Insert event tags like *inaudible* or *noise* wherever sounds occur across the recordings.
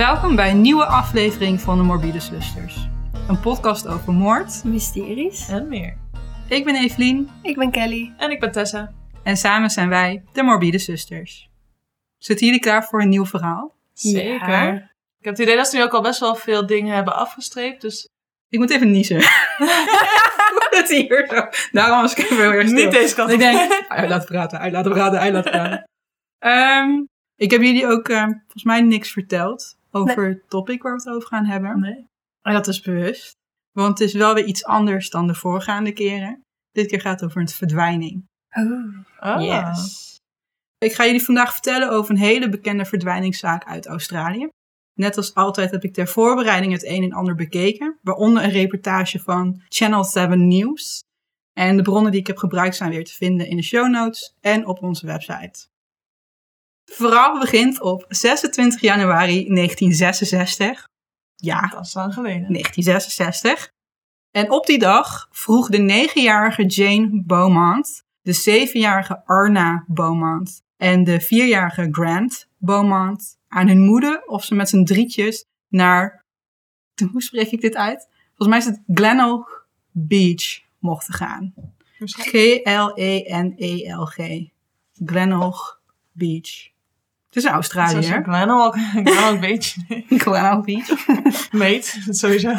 Welkom bij een nieuwe aflevering van de Morbide Zusters. Een podcast over moord. Mysteries. En meer. Ik ben Evelien Ik ben Kelly. En ik ben Tessa. en samen zijn wij de Morbide Zusters. Zitten jullie klaar voor een nieuw verhaal? Zeker. Ja. Ik heb het idee dat ze nu ook al best wel veel dingen hebben afgestreept. Dus Ik moet even niezen. *laughs* Het hier zo. Daarom was ik even heel erg stil. niet deze kant Ik denk, uit laten praten, uit laten praten, uit laten praten. *laughs* Ehm, ik heb jullie ook eh, volgens mij niks verteld over het topic waar we het over gaan hebben. Nee. En dat is bewust. Want het is wel weer iets anders dan de voorgaande keren. Dit keer gaat het over een verdwijning. Oh. Oh. Yes. Ik ga jullie vandaag vertellen over een hele bekende verdwijningszaak uit Australië. Net als altijd heb ik ter voorbereiding het een en ander bekeken, waaronder een reportage van Channel 7 News. En de bronnen die ik heb gebruikt zijn weer te vinden in de show notes en op onze website. Verhaal begint op 26 januari 1966. Ja, Dat is lang geleden. 1966. En op die dag vroeg de negenjarige Jane Beaumont, de zevenjarige Arna Beaumont en de vierjarige Grant Beaumont aan hun moeder of ze met z'n drietjes naar, hoe spreek ik dit uit? Volgens mij is het Glenelg Beach mochten gaan. G-L-E-N-E-L-G. Glenelg Beach. Het is Australië, *laughs* ben al een beetje *laughs* Glenelg *laughs* Beach. meet, sowieso.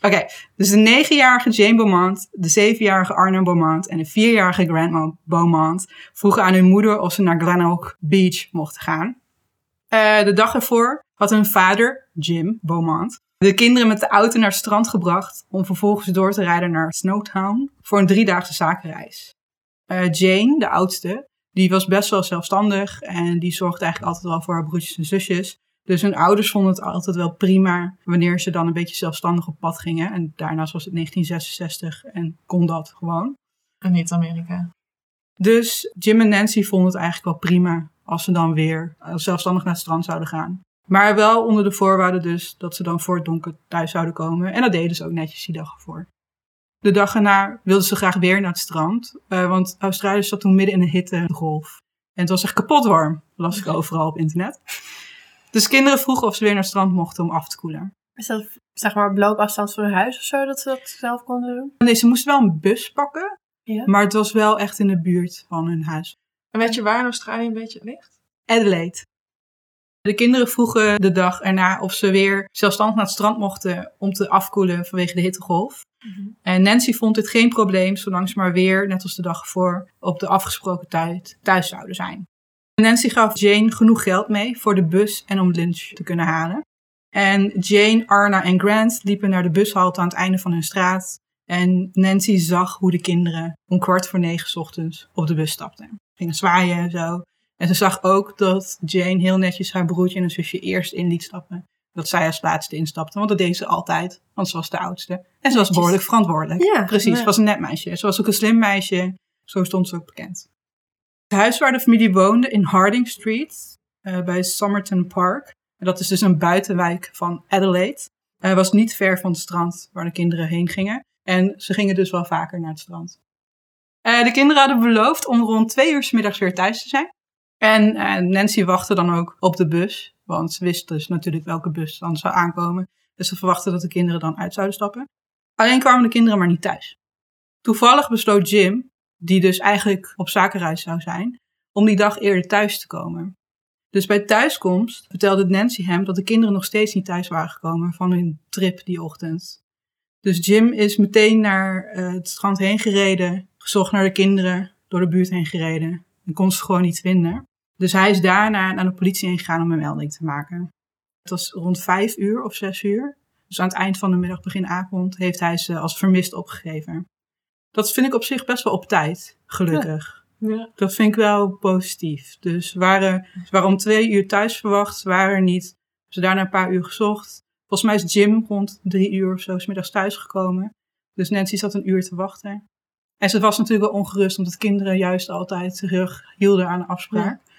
Oké, dus de negenjarige Jane Beaumont, de zevenjarige Arna Beaumont en de vierjarige Grandma Beaumont vroegen aan hun moeder of ze naar Glenelg Beach mochten gaan. Eh, de dag ervoor had hun vader, Jim Beaumont, de kinderen met de auto naar het strand gebracht om vervolgens door te rijden naar Snowtown voor een driedaagse zakenreis. Eh, Jane, de oudste, die was best wel zelfstandig en die zorgde eigenlijk altijd wel voor haar broertjes en zusjes. Dus hun ouders vonden het altijd wel prima wanneer ze dan een beetje zelfstandig op pad gingen. En daarnaast was het 1966 en kon dat gewoon. En niet Amerika. Dus Jim en Nancy vonden het eigenlijk wel prima als ze dan weer eh, zelfstandig naar het strand zouden gaan. Maar wel onder de voorwaarde dus dat ze dan voor het donker thuis zouden komen. En dat deden ze ook netjes die dag ervoor. De dag erna wilden ze graag weer naar het strand. eh, want Australië zat toen midden in een hittegolf. En het was echt kapot warm, las ik overal op internet. Dus kinderen vroegen of ze weer naar het strand mochten om af te koelen. Is dat zeg maar op loopafstand van hun huis of zo dat ze dat zelf konden doen? Nee, ze moesten wel een bus pakken. Ja. Maar het was wel echt in de buurt van hun huis. En weet je waar in Australië een beetje het ligt? Adelaide. De kinderen vroegen de dag erna of ze weer zelfstandig naar het strand mochten om te afkoelen vanwege de hittegolf. En Nancy vond dit geen probleem, zolang ze maar weer, net als de dag ervoor, op de afgesproken tijd thuis zouden zijn. Nancy gaf Jane genoeg geld mee voor de bus en om lunch te kunnen halen. En Jane, Arna en Grant liepen naar de bushalte aan het einde van hun straat. En Nancy zag hoe de kinderen om kwart voor negen 's ochtends op de bus stapten. Gingen zwaaien en zo. En ze zag ook dat Jane heel netjes haar broertje en een zusje eerst in liet stappen. Dat zij als laatste instapte, want dat deed ze altijd, want ze was de oudste. En ze was Netjes. behoorlijk verantwoordelijk. Ja, Precies, ze was een net meisje. Ze was ook een slim meisje, zo stond ze ook bekend. Het huis waar de familie woonde in Harding Street, eh, bij Somerton Park. En dat is dus een buitenwijk van Adelaide. eh, was niet ver van het strand waar de kinderen heen gingen. En ze gingen dus wel vaker naar het strand. Eh, de kinderen hadden beloofd om rond twee uur 's middags weer thuis te zijn. En eh, Nancy wachtte dan ook op de bus. Want ze wist dus natuurlijk welke bus dan zou aankomen. Dus ze verwachtte dat de kinderen dan uit zouden stappen. Alleen kwamen de kinderen maar niet thuis. Toevallig besloot Jim, die dus eigenlijk op zakenreis zou zijn, om die dag eerder thuis te komen. Dus bij thuiskomst vertelde Nancy hem dat de kinderen nog steeds niet thuis waren gekomen van hun trip die ochtend. Dus Jim is meteen naar eh, het strand heen gereden, gezocht naar de kinderen, door de buurt heen gereden en kon ze gewoon niet vinden. Dus hij is daarna naar de politie heen gegaan om een melding te maken. Het was rond vijf uur of zes uur. Dus aan het eind van de middag, begin avond, heeft hij ze als vermist opgegeven. Dat vind ik op zich best wel op tijd, gelukkig. Ja. Dat vind ik wel positief. Dus ze waren, ze waren om twee uur thuis verwacht, ze waren er niet. Ze daarna een paar uur gezocht. Volgens mij is Jim rond drie uur of zo 's middags thuisgekomen. Dus Nancy zat een uur te wachten. En ze was natuurlijk wel ongerust, omdat kinderen juist altijd erg hielden aan de afspraak. Ja.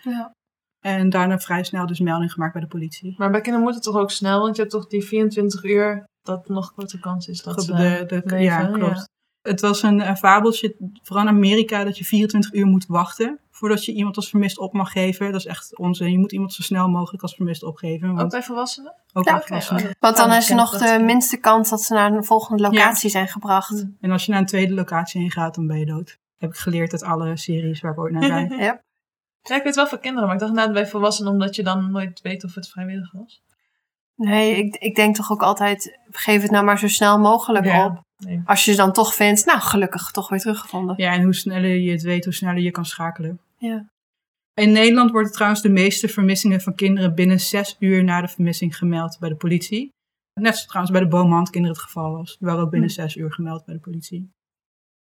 En daarna vrij snel dus melding gemaakt bij de politie. Maar bij kinderen moet het toch ook snel, want je hebt toch die 24 uur dat nog grote kans is dat ze de, de, leven, ja, klopt. Het was een eh, fabeltje, vooral in Amerika, dat je 24 uur moet wachten voordat je iemand als vermist op mag geven. Dat is echt onzin. Je moet iemand zo snel mogelijk als vermist opgeven. Ook Want bij volwassenen? ook Ja, bij volwassenen. Want dan is er nog de minste kans dat ze naar een volgende locatie zijn gebracht. En als je naar een tweede locatie heen gaat, dan ben je dood. Heb ik geleerd uit alle series waar ik ooit naar. *laughs* Ja. Ja, ik weet wel voor kinderen, maar ik dacht inderdaad bij volwassenen omdat je dan nooit weet of het vrijwillig was. Nee, ik, ik denk toch ook altijd, geef het nou maar zo snel mogelijk Ja. op. Nee. Als je ze dan toch vindt, nou gelukkig toch weer teruggevonden. Ja, en hoe sneller je het weet, hoe sneller je kan schakelen. Ja. In Nederland worden trouwens de meeste vermissingen van kinderen binnen zes uur na de vermissing gemeld bij de politie. Net zoals trouwens bij de boomhandkinderen het geval was. Die waren ook binnen zes uur gemeld bij de politie.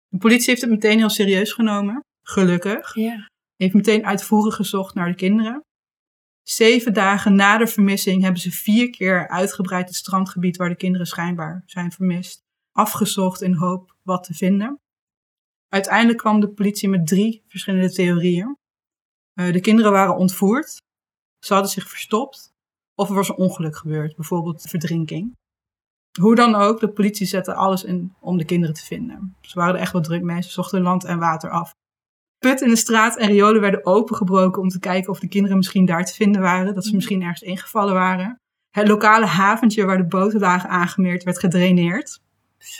De politie heeft het meteen heel serieus genomen. Gelukkig. Ja. Heeft meteen uitvoerig gezocht naar de kinderen. Zeven dagen na de vermissing hebben ze vier keer uitgebreid het strandgebied waar de kinderen schijnbaar zijn vermist. Afgezocht in hoop wat te vinden. Uiteindelijk kwam de politie met drie verschillende theorieën. Eh, de kinderen waren ontvoerd. Ze hadden zich verstopt. Of er was een ongeluk gebeurd, bijvoorbeeld verdrinking. Hoe dan ook, de politie zette alles in om de kinderen te vinden. Ze waren er echt wel druk mee. Ze zochten land en water af. Putten in de straat en riolen werden opengebroken om te kijken of de kinderen misschien daar te vinden waren. Dat ze misschien ergens ingevallen waren. Het lokale haventje waar de boten lagen aangemeerd werd gedraineerd.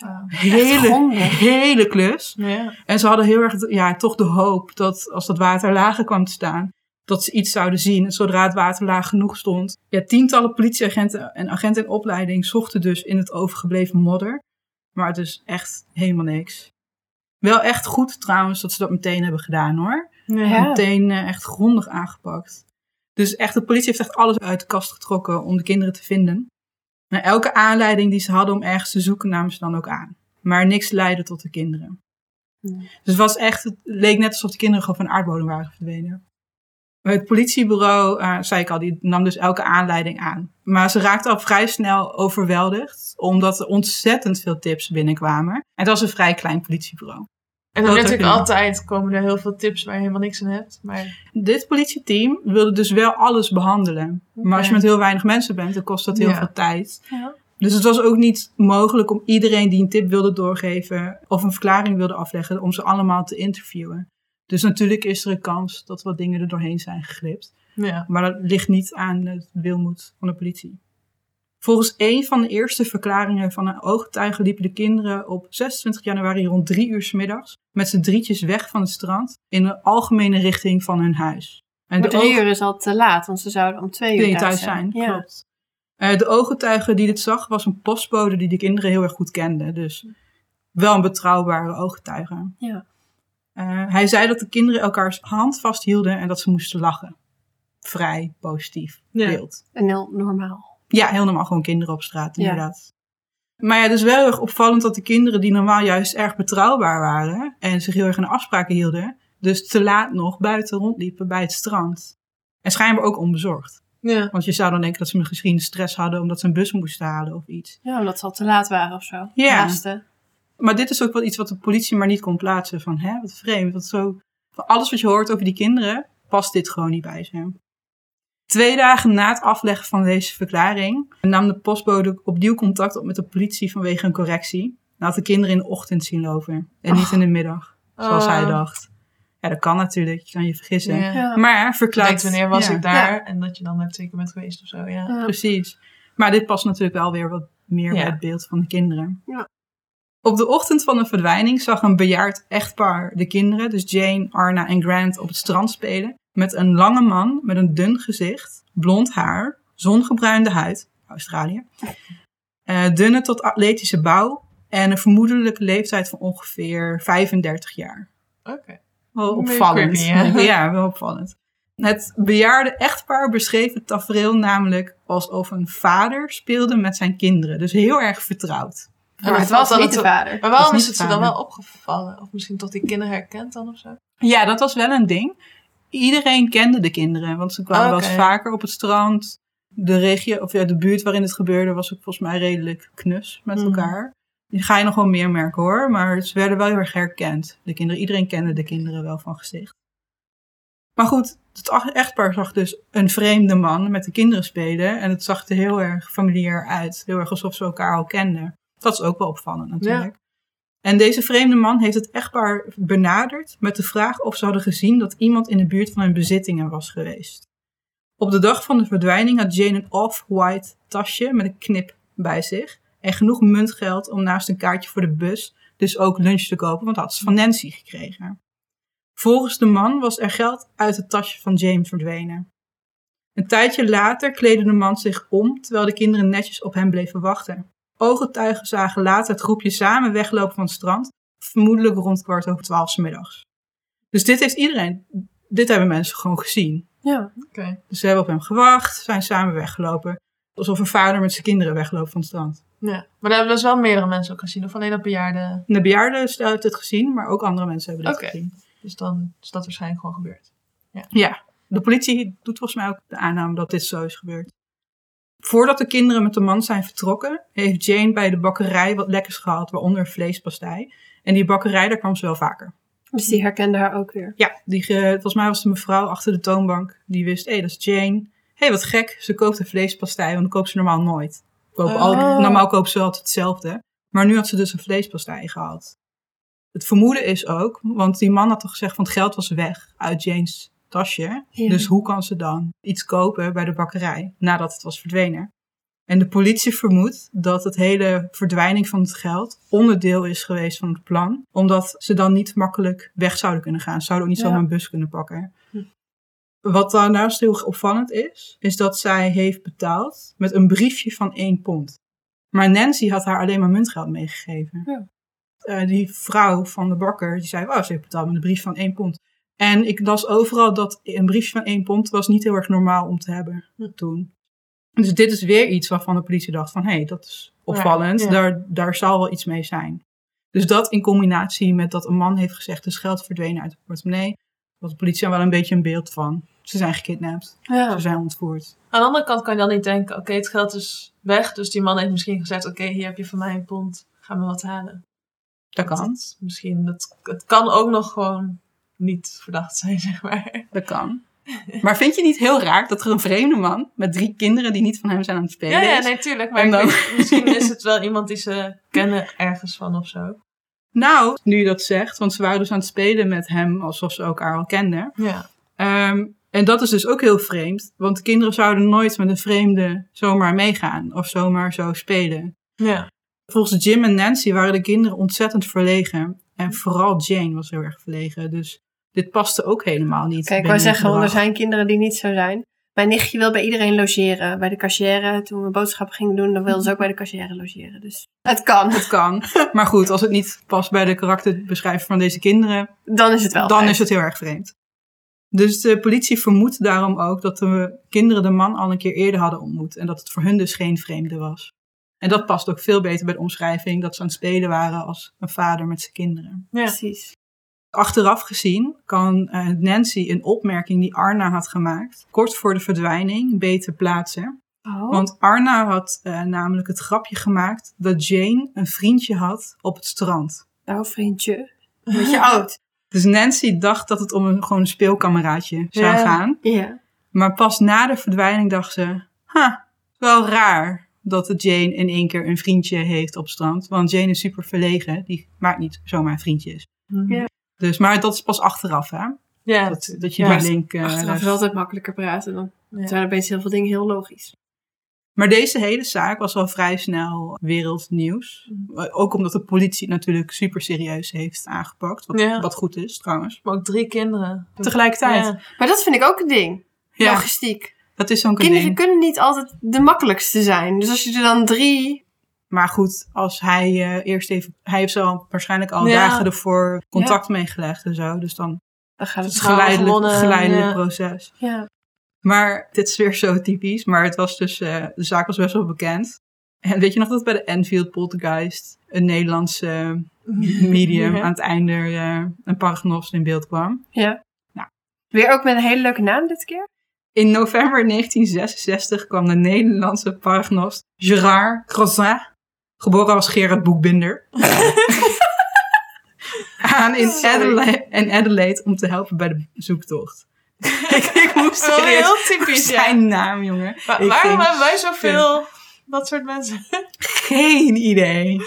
Ah. Hele, hele klus. Ja. En ze hadden heel erg ja, toch de hoop dat als dat water lager kwam te staan, dat ze iets zouden zien. En zodra het water laag genoeg stond. Ja, tientallen politieagenten en agenten in opleiding zochten dus in het overgebleven modder. Maar het is echt helemaal niks. Wel echt goed trouwens dat ze dat meteen hebben gedaan hoor. Ja. Meteen eh, echt grondig aangepakt. Dus echt, de politie heeft echt alles uit de kast getrokken om de kinderen te vinden. Nou, elke aanleiding die ze hadden om ergens te zoeken, namen ze dan ook aan. Maar niks leidde tot de kinderen. Dus het was echt, het leek net alsof de kinderen gewoon van de aardbodem waren verdwenen. Het politiebureau, eh, zei ik al, die nam dus elke aanleiding aan. Maar ze raakten al vrij snel overweldigd, omdat er ontzettend veel tips binnenkwamen. En het was een vrij klein politiebureau. En dan natuurlijk altijd komen er heel veel tips waar je helemaal niks aan hebt. Maar Dit politieteam wilde dus wel alles behandelen. Maar als je met heel weinig mensen bent, dan kost dat heel Ja. veel tijd. Ja. Dus het was ook niet mogelijk om iedereen die een tip wilde doorgeven of een verklaring wilde afleggen, om ze allemaal te interviewen. Dus natuurlijk is er een kans dat wat dingen er doorheen zijn geglipt. ja. Maar dat ligt niet aan het wilmoed van de politie. Volgens een van de eerste verklaringen van een ooggetuige liepen de kinderen op 26 januari rond drie uur 's middags met z'n drietjes weg van het strand in de algemene richting van hun huis. En Maar de drie oog- uur is al te laat, want ze zouden om twee uur thuis thuis zijn, Ja. klopt. Eh, de ooggetuige die dit zag was een postbode die de kinderen heel erg goed kende. Dus wel een betrouwbare ooggetuige. Ja. Eh, hij zei dat de kinderen elkaars hand vasthielden en dat ze moesten lachen. Vrij positief Ja. beeld. En heel normaal. Ja, heel normaal gewoon kinderen op straat, Ja. inderdaad. Maar ja, dus wel heel erg opvallend dat de kinderen die normaal juist erg betrouwbaar waren en zich heel erg aan de afspraken hielden, dus te laat nog buiten rondliepen bij het strand. En schijnbaar ook onbezorgd. Ja. Want je zou dan denken dat ze misschien stress hadden omdat ze een bus moesten halen of iets. Ja, omdat ze al te laat waren of zo. Ja. Haasten. Maar dit is ook wel iets wat de politie maar niet kon plaatsen. Van, hè, wat vreemd. Wat zo... Van alles wat je hoort over die kinderen, past dit gewoon niet bij ze. Twee dagen na het afleggen van deze verklaring nam de postbode opnieuw contact op met de politie vanwege een correctie. Hij had de kinderen in de ochtend zien lopen en niet in de middag, zoals Oh. hij dacht. Ja, dat kan natuurlijk, je kan je vergissen. Ja. Ja. Maar verklaart... wanneer was ja, ik daar? En dat je dan net zeker bent geweest of zo, ja. Ja. Precies. Maar dit past natuurlijk wel weer wat meer Ja. bij het beeld van de kinderen. Ja. Op de ochtend van de verdwijning zag een bejaard echtpaar de kinderen, dus Jane, Arna en Grant, op het strand spelen. Met een lange man met een dun gezicht, blond haar, zongebruinde huid, Australië. eh, dunne tot atletische bouw en een vermoedelijke leeftijd van ongeveer 35 jaar. Oké. Wel opvallend. creepy, *laughs* ja, wel opvallend. Het bejaarde echtpaar beschreef het tafereel namelijk alsof een vader speelde met zijn kinderen. Dus heel erg vertrouwd. Maar het was niet de vader. Maar waarom is het ze dan wel opgevallen? Of misschien toch die kinderen herkend dan of zo? Ja, dat was wel een ding. Iedereen kende de kinderen, want ze kwamen wel eens vaker op het strand. De regio, of ja, de buurt waarin het gebeurde was ook volgens mij redelijk knus met Mhm. elkaar. Die ga je nog wel meer merken hoor, maar ze werden wel heel erg herkend. De kinderen, iedereen kende de kinderen wel van gezicht. Maar goed, het echtpaar zag dus een vreemde man met de kinderen spelen. En het zag er heel erg familiair uit. Heel erg alsof ze elkaar al kenden. Dat is ook wel opvallend natuurlijk. En deze vreemde man heeft het echtpaar benaderd met de vraag of ze hadden gezien dat iemand in de buurt van hun bezittingen was geweest. Op de dag van de verdwijning had Jane een off-white tasje met een knip bij zich en genoeg muntgeld om naast een kaartje voor de bus dus ook lunch te kopen, want dat had ze van Nancy gekregen. Volgens de man was er geld uit het tasje van Jane verdwenen. Een tijdje later kleedde de man zich om terwijl de kinderen netjes op hem bleven wachten. Ooggetuigen zagen later het groepje samen weglopen van het strand, vermoedelijk rond kwart over twaalf 's middags. Dus dit heeft iedereen, dit hebben mensen gewoon gezien. Ja. Oké. Dus ze hebben op hem gewacht, zijn samen weggelopen. Alsof een vader met zijn kinderen wegloopt van het strand. Ja. Maar daar hebben dus wel meerdere mensen ook gezien. Of alleen dat bejaarde. De bejaarden heeft het gezien, maar ook andere mensen hebben dit Oké. gezien. Dus dan is dat waarschijnlijk gewoon gebeurd. Ja, de politie doet volgens mij ook de aanname dat dit zo is gebeurd. Voordat de kinderen met de man zijn vertrokken, heeft Jane bij de bakkerij wat lekkers gehad, waaronder vleespastei. En die bakkerij, daar kwam ze wel vaker. Dus die herkende haar ook weer. Ja, die, ge- volgens mij was de mevrouw achter de toonbank, die wist, hé, dat is Jane. Hé, hey, wat gek, ze koopt een vleespastei, want dat koopt ze normaal nooit. Al, Oh. normaal koopt ze altijd hetzelfde. Maar nu had ze dus een vleespastei gehad. Het vermoeden is ook, want die man had toch gezegd van het geld was weg uit Jane's tasje. Ja. Dus hoe kan ze dan iets kopen bij de bakkerij nadat het was verdwenen? En de politie vermoedt dat het hele verdwijning van het geld onderdeel is geweest van het plan. Omdat ze dan niet makkelijk weg zouden kunnen gaan. Ze zouden ook niet Ja. zomaar een bus kunnen pakken. Hm. Wat daarnaast heel opvallend is, is dat zij heeft betaald met een briefje van 1 pond. Maar Nancy had haar alleen maar muntgeld meegegeven. Ja. Eh, die vrouw van de bakker, die zei, oh, ze heeft betaald met een brief van 1 pond. En ik las overal dat een briefje van 1 pond was niet heel erg normaal om te hebben Hm. toen. Dus dit is weer iets waarvan de politie dacht van, hé, hey, dat is opvallend. Ja, ja. Daar, daar zal wel iets mee zijn. Dus dat in combinatie met dat een man heeft gezegd, dus geld verdwenen uit de portemonnee, had de politie er wel een beetje een beeld van. Ze zijn gekidnapt, Ja. ze zijn ontvoerd. Aan de andere kant kan je dan niet denken, oké, het geld is weg. Dus die man heeft misschien gezegd, oké, hier heb je van mij een pond. Ga me wat halen. Dat kan, misschien, dat, het kan ook nog gewoon niet verdacht zijn, *laughs* zeg maar. dat kan. Maar vind je niet heel raar dat er een vreemde man met drie kinderen die niet van hem zijn aan het spelen Ja, ja, nee, tuurlijk. Maar dan- weet- misschien *laughs* is het wel iemand die ze kennen ergens van of zo. Nou, nu je dat zegt, want ze waren dus aan het spelen met hem alsof ze elkaar al kenden. Ja. Ehm, en dat is dus ook heel vreemd, want de kinderen zouden nooit met een vreemde zomaar meegaan of zomaar zo spelen. Ja. Volgens Jim en Nancy waren de kinderen ontzettend verlegen. En vooral Jane was heel erg verlegen. Dus dit paste ook helemaal niet. Kijk, ik binnen wou het zeggen, er zijn kinderen die niet zo zijn. Mijn nichtje wil bij iedereen logeren. Bij de cashier, toen we boodschappen gingen doen, dan wilde ze ook bij de cashier logeren. Dus het kan. Het kan. *laughs* Maar goed, als het niet past bij de karakterbeschrijving van deze kinderen, Dan is het wel. dan is het heel erg vreemd. Dus de politie vermoedt daarom ook dat de kinderen de man al een keer eerder hadden ontmoet. En dat het voor hun dus geen vreemde was. En dat past ook veel beter bij de omschrijving dat ze aan het spelen waren als een vader met zijn kinderen. Ja. Precies. Achteraf gezien kan eh, Nancy een opmerking die Arna had gemaakt, kort voor de verdwijning, beter plaatsen. Oh. Want Arna had eh, namelijk het grapje gemaakt dat Jane een vriendje had op het strand. Nou, vriendje. *laughs* Een beetje oud. Dus Nancy dacht dat het om een, gewoon een speelkameraadje zou Ja. gaan. Ja. Maar pas na de verdwijning dacht ze, ha, wel raar dat Jane in één keer een vriendje heeft op het strand. Want Jane is super verlegen, die maakt niet zomaar vriendjes. Ja. Dus, maar dat is pas achteraf, hè? Ja, Dat, dat je Ja. die link... Achteraf legt. is altijd makkelijker praten. Dan Ja. zijn opeens heel veel dingen heel logisch. Maar deze hele zaak was al vrij snel wereldnieuws. Ook omdat de politie het natuurlijk super serieus heeft aangepakt. Wat, Ja. wat goed is, trouwens. Maar ook drie kinderen. Tegelijkertijd. Ja. Maar dat vind ik ook een ding. Logistiek. dat is zo'n Kinderen ding. kunnen niet altijd de makkelijkste zijn. Dus als je er dan drie... Maar goed, als hij eh, eerst even... Hij heeft zo waarschijnlijk al Ja. dagen ervoor contact meegelegd en zo. Dus dan Dan gaat is het het Vertrouwen geleidelijk, gewonnen, geleidelijk ja. proces. Ja. Maar dit is weer zo typisch. Maar het was dus... eh, de zaak was best wel bekend. En weet je nog dat bij de Enfield Poltergeist... een Nederlandse *laughs* medium Ja. aan het einde eh, een paragnost in beeld kwam? Weer ook met een hele leuke naam dit keer. In november *laughs* 1966 kwam de Nederlandse paragnost Gerard Crozin, geboren als Gerard Boekbinder, *laughs* aan in. Adelaide, in Adelaide om te helpen bij de zoektocht. *laughs* ik, ik moest Wel serieus heel typisch, ja. zijn naam, jongen. Wa- waarom ging hebben wij zoveel dat soort mensen? Geen idee.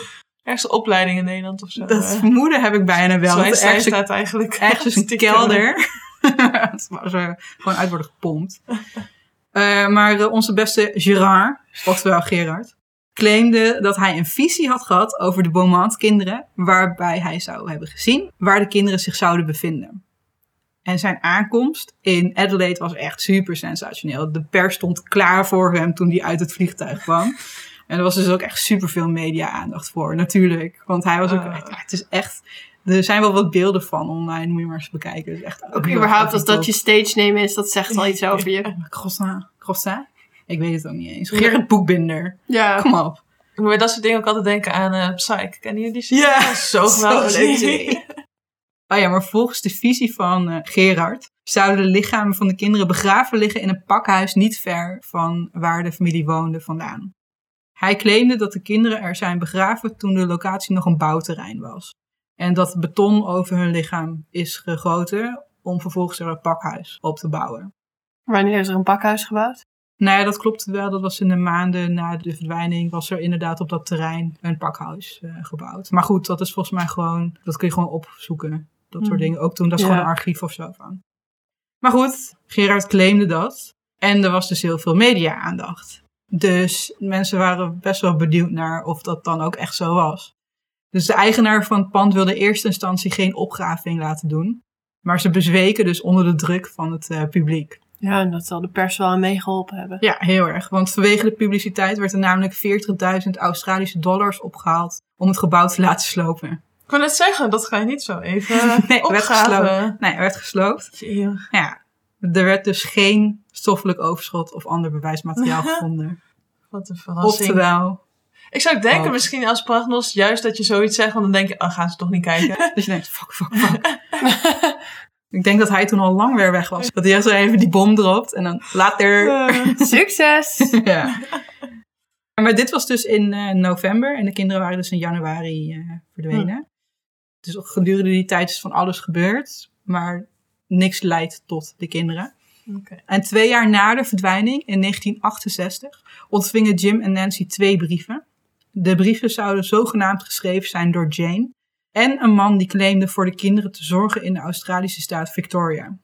Ergens een opleiding in Nederland of zo. Dat eh. vermoeden heb ik bijna wel. Zij ergens, staat eigenlijk. ergens een kelder. *laughs* waar ze gewoon uit worden gepompt. Eh, maar eh, onze beste Gerard, oftewel Gerard, claimde dat hij een visie had gehad over de Beaumont-kinderen, waarbij hij zou hebben gezien waar de kinderen zich zouden bevinden. En zijn aankomst in Adelaide was echt super sensationeel. De pers stond klaar voor hem toen hij uit het vliegtuig kwam. *laughs* En er was dus ook echt super veel media-aandacht voor, natuurlijk. Want hij was ook, Ah. het is echt, er zijn wel wat beelden van online, moet je maar eens bekijken. Het is echt Ook überhaupt als dat je stage name is, dat zegt al iets over je. *laughs* Croissant. Croissant? Ik weet het ook niet eens. Gerrit Boekbinder. Ja. Kom op. Ik moet bij dat soort dingen ook altijd denken aan eh Psych. Kennen jullie die serie? Ja, *laughs* zo geweldig. leuk. Oh ja, maar volgens de visie van eh, Gerard zouden de lichamen van de kinderen begraven liggen in een pakhuis niet ver van waar de familie woonde vandaan. Hij claimde dat de kinderen er zijn begraven toen de locatie nog een bouwterrein was. En dat beton over hun lichaam is gegoten om vervolgens er een pakhuis op te bouwen. Wanneer is er een pakhuis gebouwd? Nou ja, dat klopt wel. Dat was in de maanden na de verdwijning. Was er inderdaad op dat terrein een pakhuis eh, gebouwd. Maar goed, dat is volgens mij gewoon. Dat kun je gewoon opzoeken. Dat soort Mhm. dingen. Ook toen, dat is Ja. gewoon een archief of zo van. Maar goed, Gerard claimde dat. En er was dus heel veel media-aandacht. Dus mensen waren best wel benieuwd naar of dat dan ook echt zo was. Dus de eigenaar van het pand wilde in eerste instantie geen opgraving laten doen. Maar ze bezweken dus onder de druk van het eh, publiek. Ja, en dat zal de pers wel aan meegeholpen hebben. Ja, heel erg. Want vanwege de publiciteit werd er namelijk 40.000 Australische dollars opgehaald om het gebouw te *laughs* laten slopen. Ik wil net zeggen, dat ga je niet zo even *laughs* Nee, er werd gesloopt. Nee, er werd gesloopt. Ja, er werd dus geen stoffelijk overschot of ander bewijsmateriaal *laughs* gevonden. Wat een verrassing. Oftewel, Ik zou denken Oh. misschien als prognos juist dat je zoiits zegt, want dan denk je, oh, gaan ze toch niet kijken. dus je denkt, fuck, fuck, fuck. Ik denk dat hij toen al lang weer weg was. Dat hij echt zo even die bom dropt en dan later... *laughs* Succes! ja. Maar dit was dus in eh, november en de kinderen waren dus in januari eh, verdwenen. Dus gedurende die tijd is van alles gebeurd, maar niks leidt tot de kinderen. Oké. En twee jaar na de verdwijning, in 1968, ontvingen Jim en Nancy twee brieven. De brieven zouden zogenaamd geschreven zijn door Jane en een man die claimde voor de kinderen te zorgen in de Australische staat Victoria.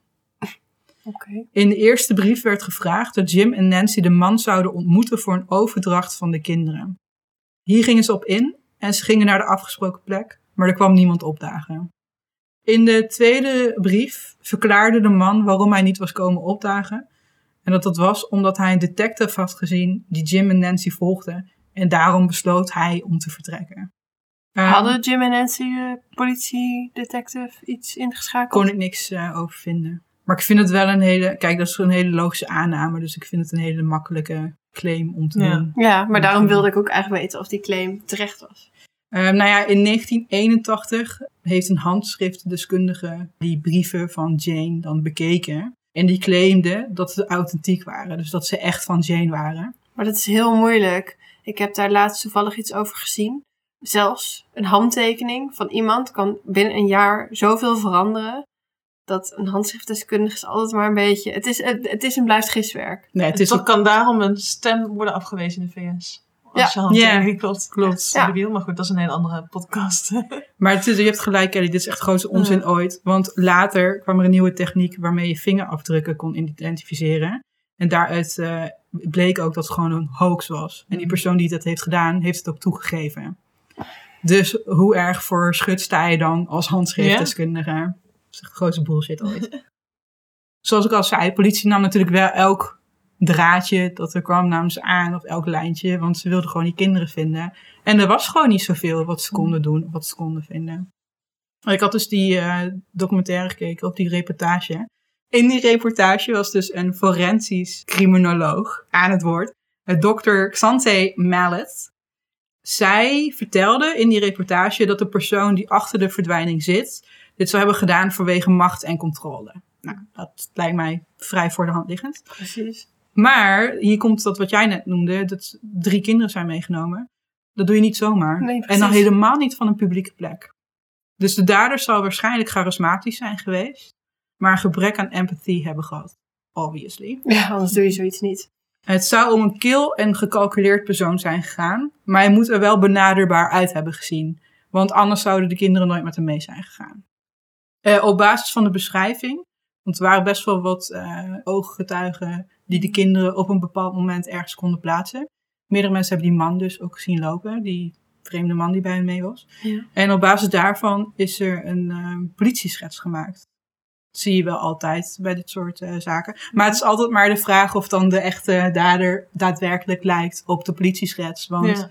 In de eerste brief werd gevraagd dat Jim en Nancy de man zouden ontmoeten voor een overdracht van de kinderen. Hier gingen ze op in en ze gingen naar de afgesproken plek, maar er kwam niemand opdagen. In de tweede brief verklaarde de man waarom hij niet was komen opdagen. En dat dat was omdat hij een detective had gezien die Jim en Nancy volgde. En daarom besloot hij om te vertrekken. Ehm, Hadden Jim en Nancy de politiedetective iets ingeschakeld? kon ik niks eh, over vinden. Maar ik vind het wel een hele. Kijk, dat is een hele logische aanname. Dus ik vind het een hele makkelijke claim om te Ja. doen. Ja, maar daarom wilde ik ook eigenlijk weten of die claim terecht was. Ehm, nou ja, in 1981 heeft een handschriftdeskundige die brieven van Jane dan bekeken. En die claimde dat ze authentiek waren. Dus dat ze echt van Jane waren. Maar dat is heel moeilijk. Ik heb daar laatst toevallig iets over gezien. Zelfs een handtekening van iemand kan binnen een jaar zoveel veranderen. Dat een handschriftdeskundige is altijd maar een beetje... Het is, het, het is en blijft giswerk. Nee, het Het is toch ook kan daarom een stem worden afgewezen in de VS. Als Ja. je handtekening Ja, klopt. klopt. Ja. debiel, maar goed, dat is een hele andere podcast. *laughs* Maar het is, je hebt gelijk, Kelly. Dit is echt de grootste onzin ooit. Want later kwam er een nieuwe techniek waarmee je vingerafdrukken kon identificeren. En daaruit eh, bleek ook dat het gewoon een hoax was. En die persoon die dat heeft gedaan, heeft het ook toegegeven. Dus hoe erg voor schut sta je dan als handschriftdeskundige? Dat is de grootste bullshit ooit. *laughs* Zoals ik al zei, politie nam natuurlijk wel elk draadje dat er kwam, namen ze aan. Of elk lijntje, want ze wilden gewoon die kinderen vinden. En er was gewoon niet zoveel wat ze konden doen, of wat ze konden vinden. Ik had dus die eh, documentaire gekeken, op die reportage. In die reportage was dus een forensisch criminoloog aan het woord. Dokter Xante Mallet. Zij vertelde in die reportage dat de persoon die achter de verdwijning zit, dit zou hebben gedaan vanwege macht en controle. Nou, dat lijkt mij vrij voor de hand liggend. Precies. Maar hier komt dat wat jij net noemde, dat drie kinderen zijn meegenomen. Dat doe je niet zomaar. Nee, en dan helemaal niet van een publieke plek. Dus de dader zal waarschijnlijk charismatisch zijn geweest, maar een gebrek aan empathy hebben gehad. Obviously. Ja, anders doe je zoiets niet. Het zou om een kil en gecalculeerd persoon zijn gegaan, maar hij moet er wel benaderbaar uit hebben gezien, want anders zouden de kinderen nooit met hem mee zijn gegaan. Eh, op basis van de beschrijving, want er waren best wel wat eh, ooggetuigen die de kinderen op een bepaald moment ergens konden plaatsen. Meerdere mensen hebben die man dus ook zien lopen, die vreemde man die bij hem mee was. Ja. En op basis daarvan is er een eh, politieschets gemaakt. Dat zie je wel altijd bij dit soort eh, zaken. Maar het is altijd maar de vraag of dan de echte dader daadwerkelijk lijkt op de politieschets. Want Ja.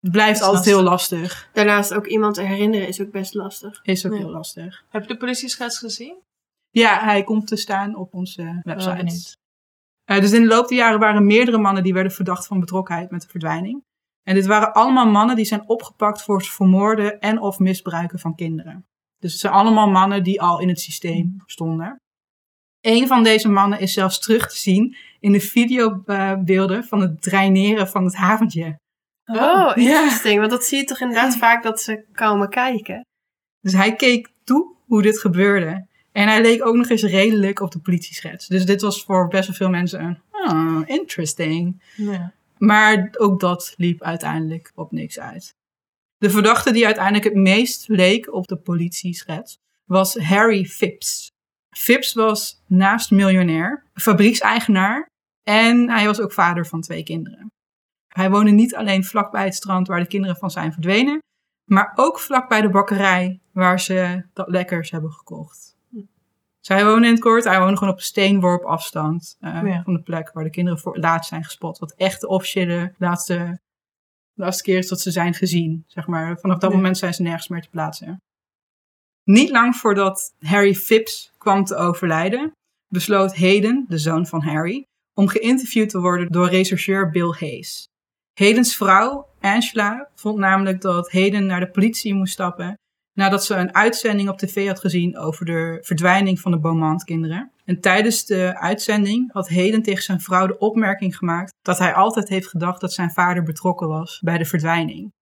het blijft altijd heel lastig. Daarnaast ook iemand te herinneren is ook best lastig. Is ook Ja. heel lastig. Heb je de politieschets gezien? Ja, hij komt te staan op onze Wel website. Eh, dus in de loop der jaren waren meerdere mannen die werden verdacht van betrokkenheid met de verdwijning. En dit waren allemaal mannen die zijn opgepakt voor het vermoorden en of misbruiken van kinderen. Dus het zijn allemaal mannen die al in het systeem stonden. Een van deze mannen is zelfs terug te zien in de videobeelden van het draineren van het haventje. Oh, Ja. interesting. Want dat zie je toch inderdaad vaak dat ze komen kijken. Dus hij keek toe hoe dit gebeurde. En hij leek ook nog eens redelijk op de politieschets. Dus dit was voor best wel veel mensen een, oh, interesting. Ja. Maar ook dat liep uiteindelijk op niks uit. De verdachte die uiteindelijk het meest leek op de politieschets was Harry Phipps. Phipps was naast miljonair, fabriekseigenaar en hij was ook vader van twee kinderen. Hij woonde niet alleen vlakbij het strand waar de kinderen van zijn verdwenen, maar ook vlakbij de bakkerij waar ze dat lekkers hebben gekocht. Zij woonde in het kort, hij woonde gewoon op een steenworp afstand eh, Ja. van de plek waar de kinderen voor laatst zijn gespot. Wat echt de officiële laatste, laatste keer is dat ze zijn gezien. Zeg maar. Vanaf dat moment zijn ze nergens meer te plaatsen. Niet lang voordat Harry Phipps kwam te overlijden, besloot Hayden, de zoon van Harry, om geïnterviewd te worden door rechercheur Bill Hayes. Haydens vrouw, Angela, vond namelijk dat Hayden naar de politie moest stappen nadat ze een uitzending op tv had gezien over de verdwijning van de Beaumont-kinderen. En tijdens de uitzending had Hayden tegen zijn vrouw de opmerking gemaakt dat hij altijd heeft gedacht dat zijn vader betrokken was bij de verdwijning.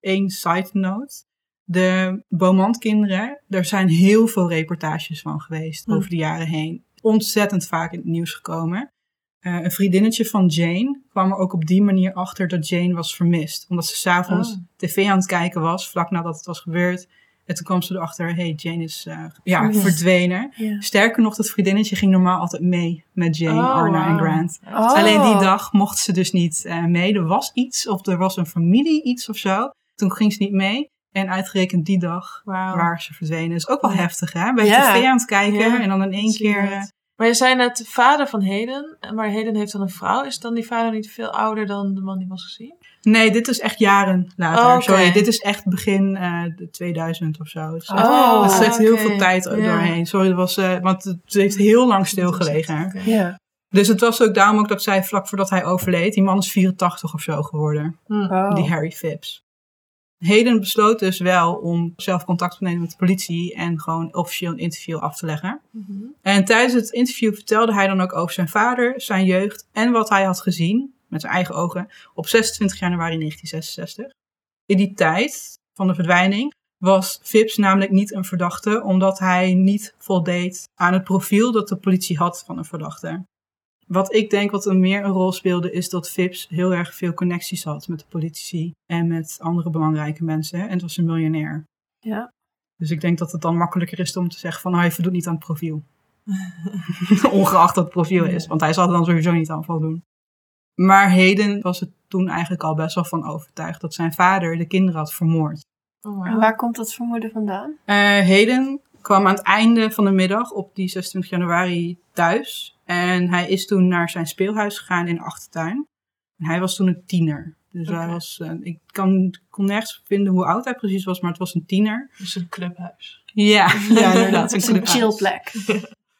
Eén side note. De Beaumont-kinderen, er zijn heel veel reportages van geweest over de jaren heen. Ontzettend vaak in het nieuws gekomen. Eh, een vriendinnetje van Jane kwam er ook op die manier achter dat Jane was vermist. Omdat ze s'avonds Oh. tv aan het kijken was, vlak nadat het was gebeurd. En toen kwam ze erachter, hey, Jane is eh, ja, Vermist. verdwenen. Sterker nog, dat vriendinnetje ging normaal altijd mee met Jane, Oh, Arna en. Grant. Oh. Alleen die dag mocht ze dus niet eh, mee. Er was iets, of er was een familie iets of zo. Toen ging ze niet mee. En uitgerekend die dag Wauw. waren ze verdwenen. Is ook wel heftig, hè? Ben je Ja. tv aan het kijken en dan in één keer... eh, Maar je zei net vader van Heden, maar Heden heeft dan een vrouw. Is dan die vader niet veel ouder dan de man die was gezien? Nee, dit is echt jaren later. Oh. Sorry, dit is echt begin eh, de 2000 of zo. Dus echt- Oh, er zit heel veel tijd doorheen. Sorry, dat was, eh, want het heeft heel lang stilgelegen. Ja. Dus het was ook daarom ook dat zij vlak voordat hij overleed, die man is 84 of zo geworden, Hm. Oh. die Harry Phipps. Hayden besloot dus wel om zelf contact te nemen met de politie en gewoon officieel een interview af te leggen. Mhm. En tijdens het interview vertelde hij dan ook over zijn vader, zijn jeugd en wat hij had gezien, met zijn eigen ogen, op 26 januari 1966. In die tijd van de verdwijning was Phipps namelijk niet een verdachte, omdat hij niet voldeed aan het profiel dat de politie had van een verdachte. Wat ik denk wat er meer een rol speelde, is dat Phipps heel erg veel connecties had met de politici en met andere belangrijke mensen. En het was een miljonair. Ja. Dus ik denk dat het dan makkelijker is om te zeggen van, oh, hij voldoet niet aan het profiel. *laughs* Ongeacht dat het profiel is, want hij zal er dan sowieso niet aan voldoen. Maar Heden was het toen eigenlijk al best wel van overtuigd dat zijn vader de kinderen had vermoord. Oh, En waar komt dat vermoeden vandaan? Eh Heden kwam aan het einde van de middag op die 26 januari thuis. En hij is toen naar zijn speelhuis gegaan in de achtertuin. En hij was toen een tiener. Dus hij was, eh, ik kan, kon nergens vinden hoe oud hij precies was, maar het was een tiener. Dus een clubhuis. Ja, *laughs* ja inderdaad. Het is een clubhuis. chill plek.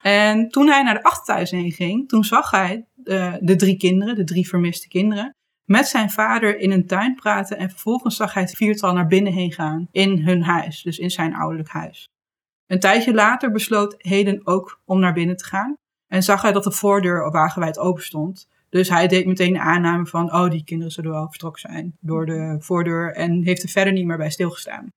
En toen hij naar de achtertuin heen ging, toen zag hij eh, de drie kinderen, de drie vermiste kinderen, met zijn vader in een tuin praten. En vervolgens zag hij het viertal naar binnen heen gaan in hun huis, dus in zijn ouderlijk huis. Een tijdje later besloot Heden ook om naar binnen te gaan. En zag hij dat de voordeur wagenwijd open stond. Dus hij deed meteen de aanname van, oh, die kinderen zullen wel vertrokken zijn door de voordeur. En heeft er verder niet meer bij stilgestaan.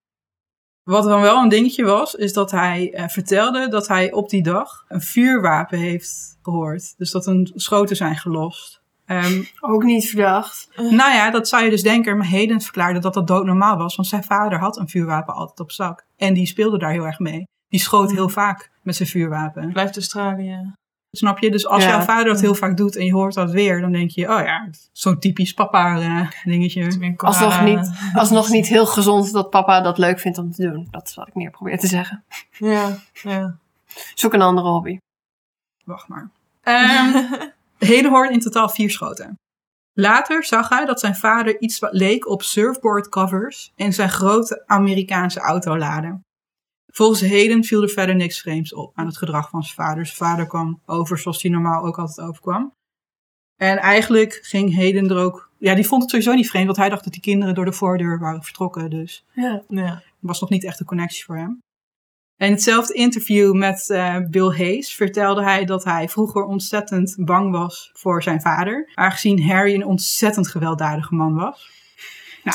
Wat dan wel een dingetje was, is dat hij eh, vertelde dat hij op die dag een vuurwapen heeft gehoord. Dus dat er schoten zijn gelost. Ehm, Ook niet verdacht. nou ja, dat zou je dus denken. Maar Hayden verklaarde dat dat doodnormaal was. Want zijn vader had een vuurwapen altijd op zak. En die speelde daar heel erg mee. Die schoot heel vaak met zijn vuurwapen. Blijft Australië. Snap je? Dus als Ja. jouw vader dat heel vaak doet en je hoort dat weer, dan denk je, oh ja, zo'n typisch papa eh, dingetje. Alsnog niet, alsnog niet heel gezond dat papa dat leuk vindt om te doen. Dat is wat ik meer probeer te zeggen. Ja, ja. Zoek een andere hobby. Wacht maar. Ehm *laughs* Hayden hoorde in totaal vier schoten. Later zag hij dat zijn vader iets wat leek op surfboard covers in zijn grote Amerikaanse autoladen. Volgens Hayden viel er verder niks vreemds op aan het gedrag van zijn vader. Zijn vader kwam over zoals hij normaal ook altijd overkwam. En eigenlijk ging Hayden er ook... Ja, die vond het sowieso niet vreemd, want hij dacht dat die kinderen door de voordeur waren vertrokken. Dus Ja. ja. was nog niet echt een connectie voor hem. In hetzelfde interview met eh, Bill Hayes vertelde hij dat hij vroeger ontzettend bang was voor zijn vader, aangezien Harry een ontzettend gewelddadige man was.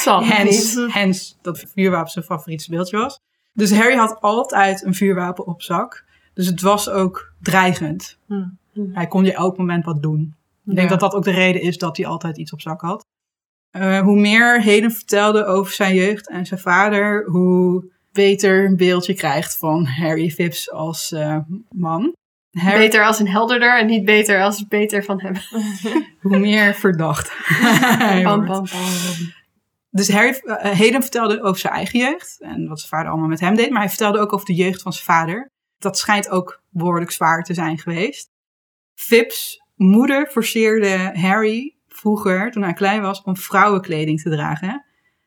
Nou, hens, hens dat vuurwapen zijn favoriete speeltje was. Dus Harry had altijd een vuurwapen op zak. Dus het was ook dreigend. Hm. Hij kon je elk moment wat doen. Ik denk Ja. dat dat ook de reden is dat hij altijd iets op zak had. Eh, hoe meer Hayden vertelde over zijn jeugd en zijn vader, hoe beter een beeldje krijgt van Harry Phipps als eh, man. Harry, Beter als een helderder en niet beter als beter van hem. *laughs* Hoe meer verdacht. *laughs* Dus Harry, Hayden vertelde over zijn eigen jeugd en wat zijn vader allemaal met hem deed, maar hij vertelde ook over de jeugd van zijn vader. Dat schijnt ook behoorlijk zwaar te zijn geweest. Phipps moeder forceerde Harry vroeger, toen hij klein was, om vrouwenkleding te dragen.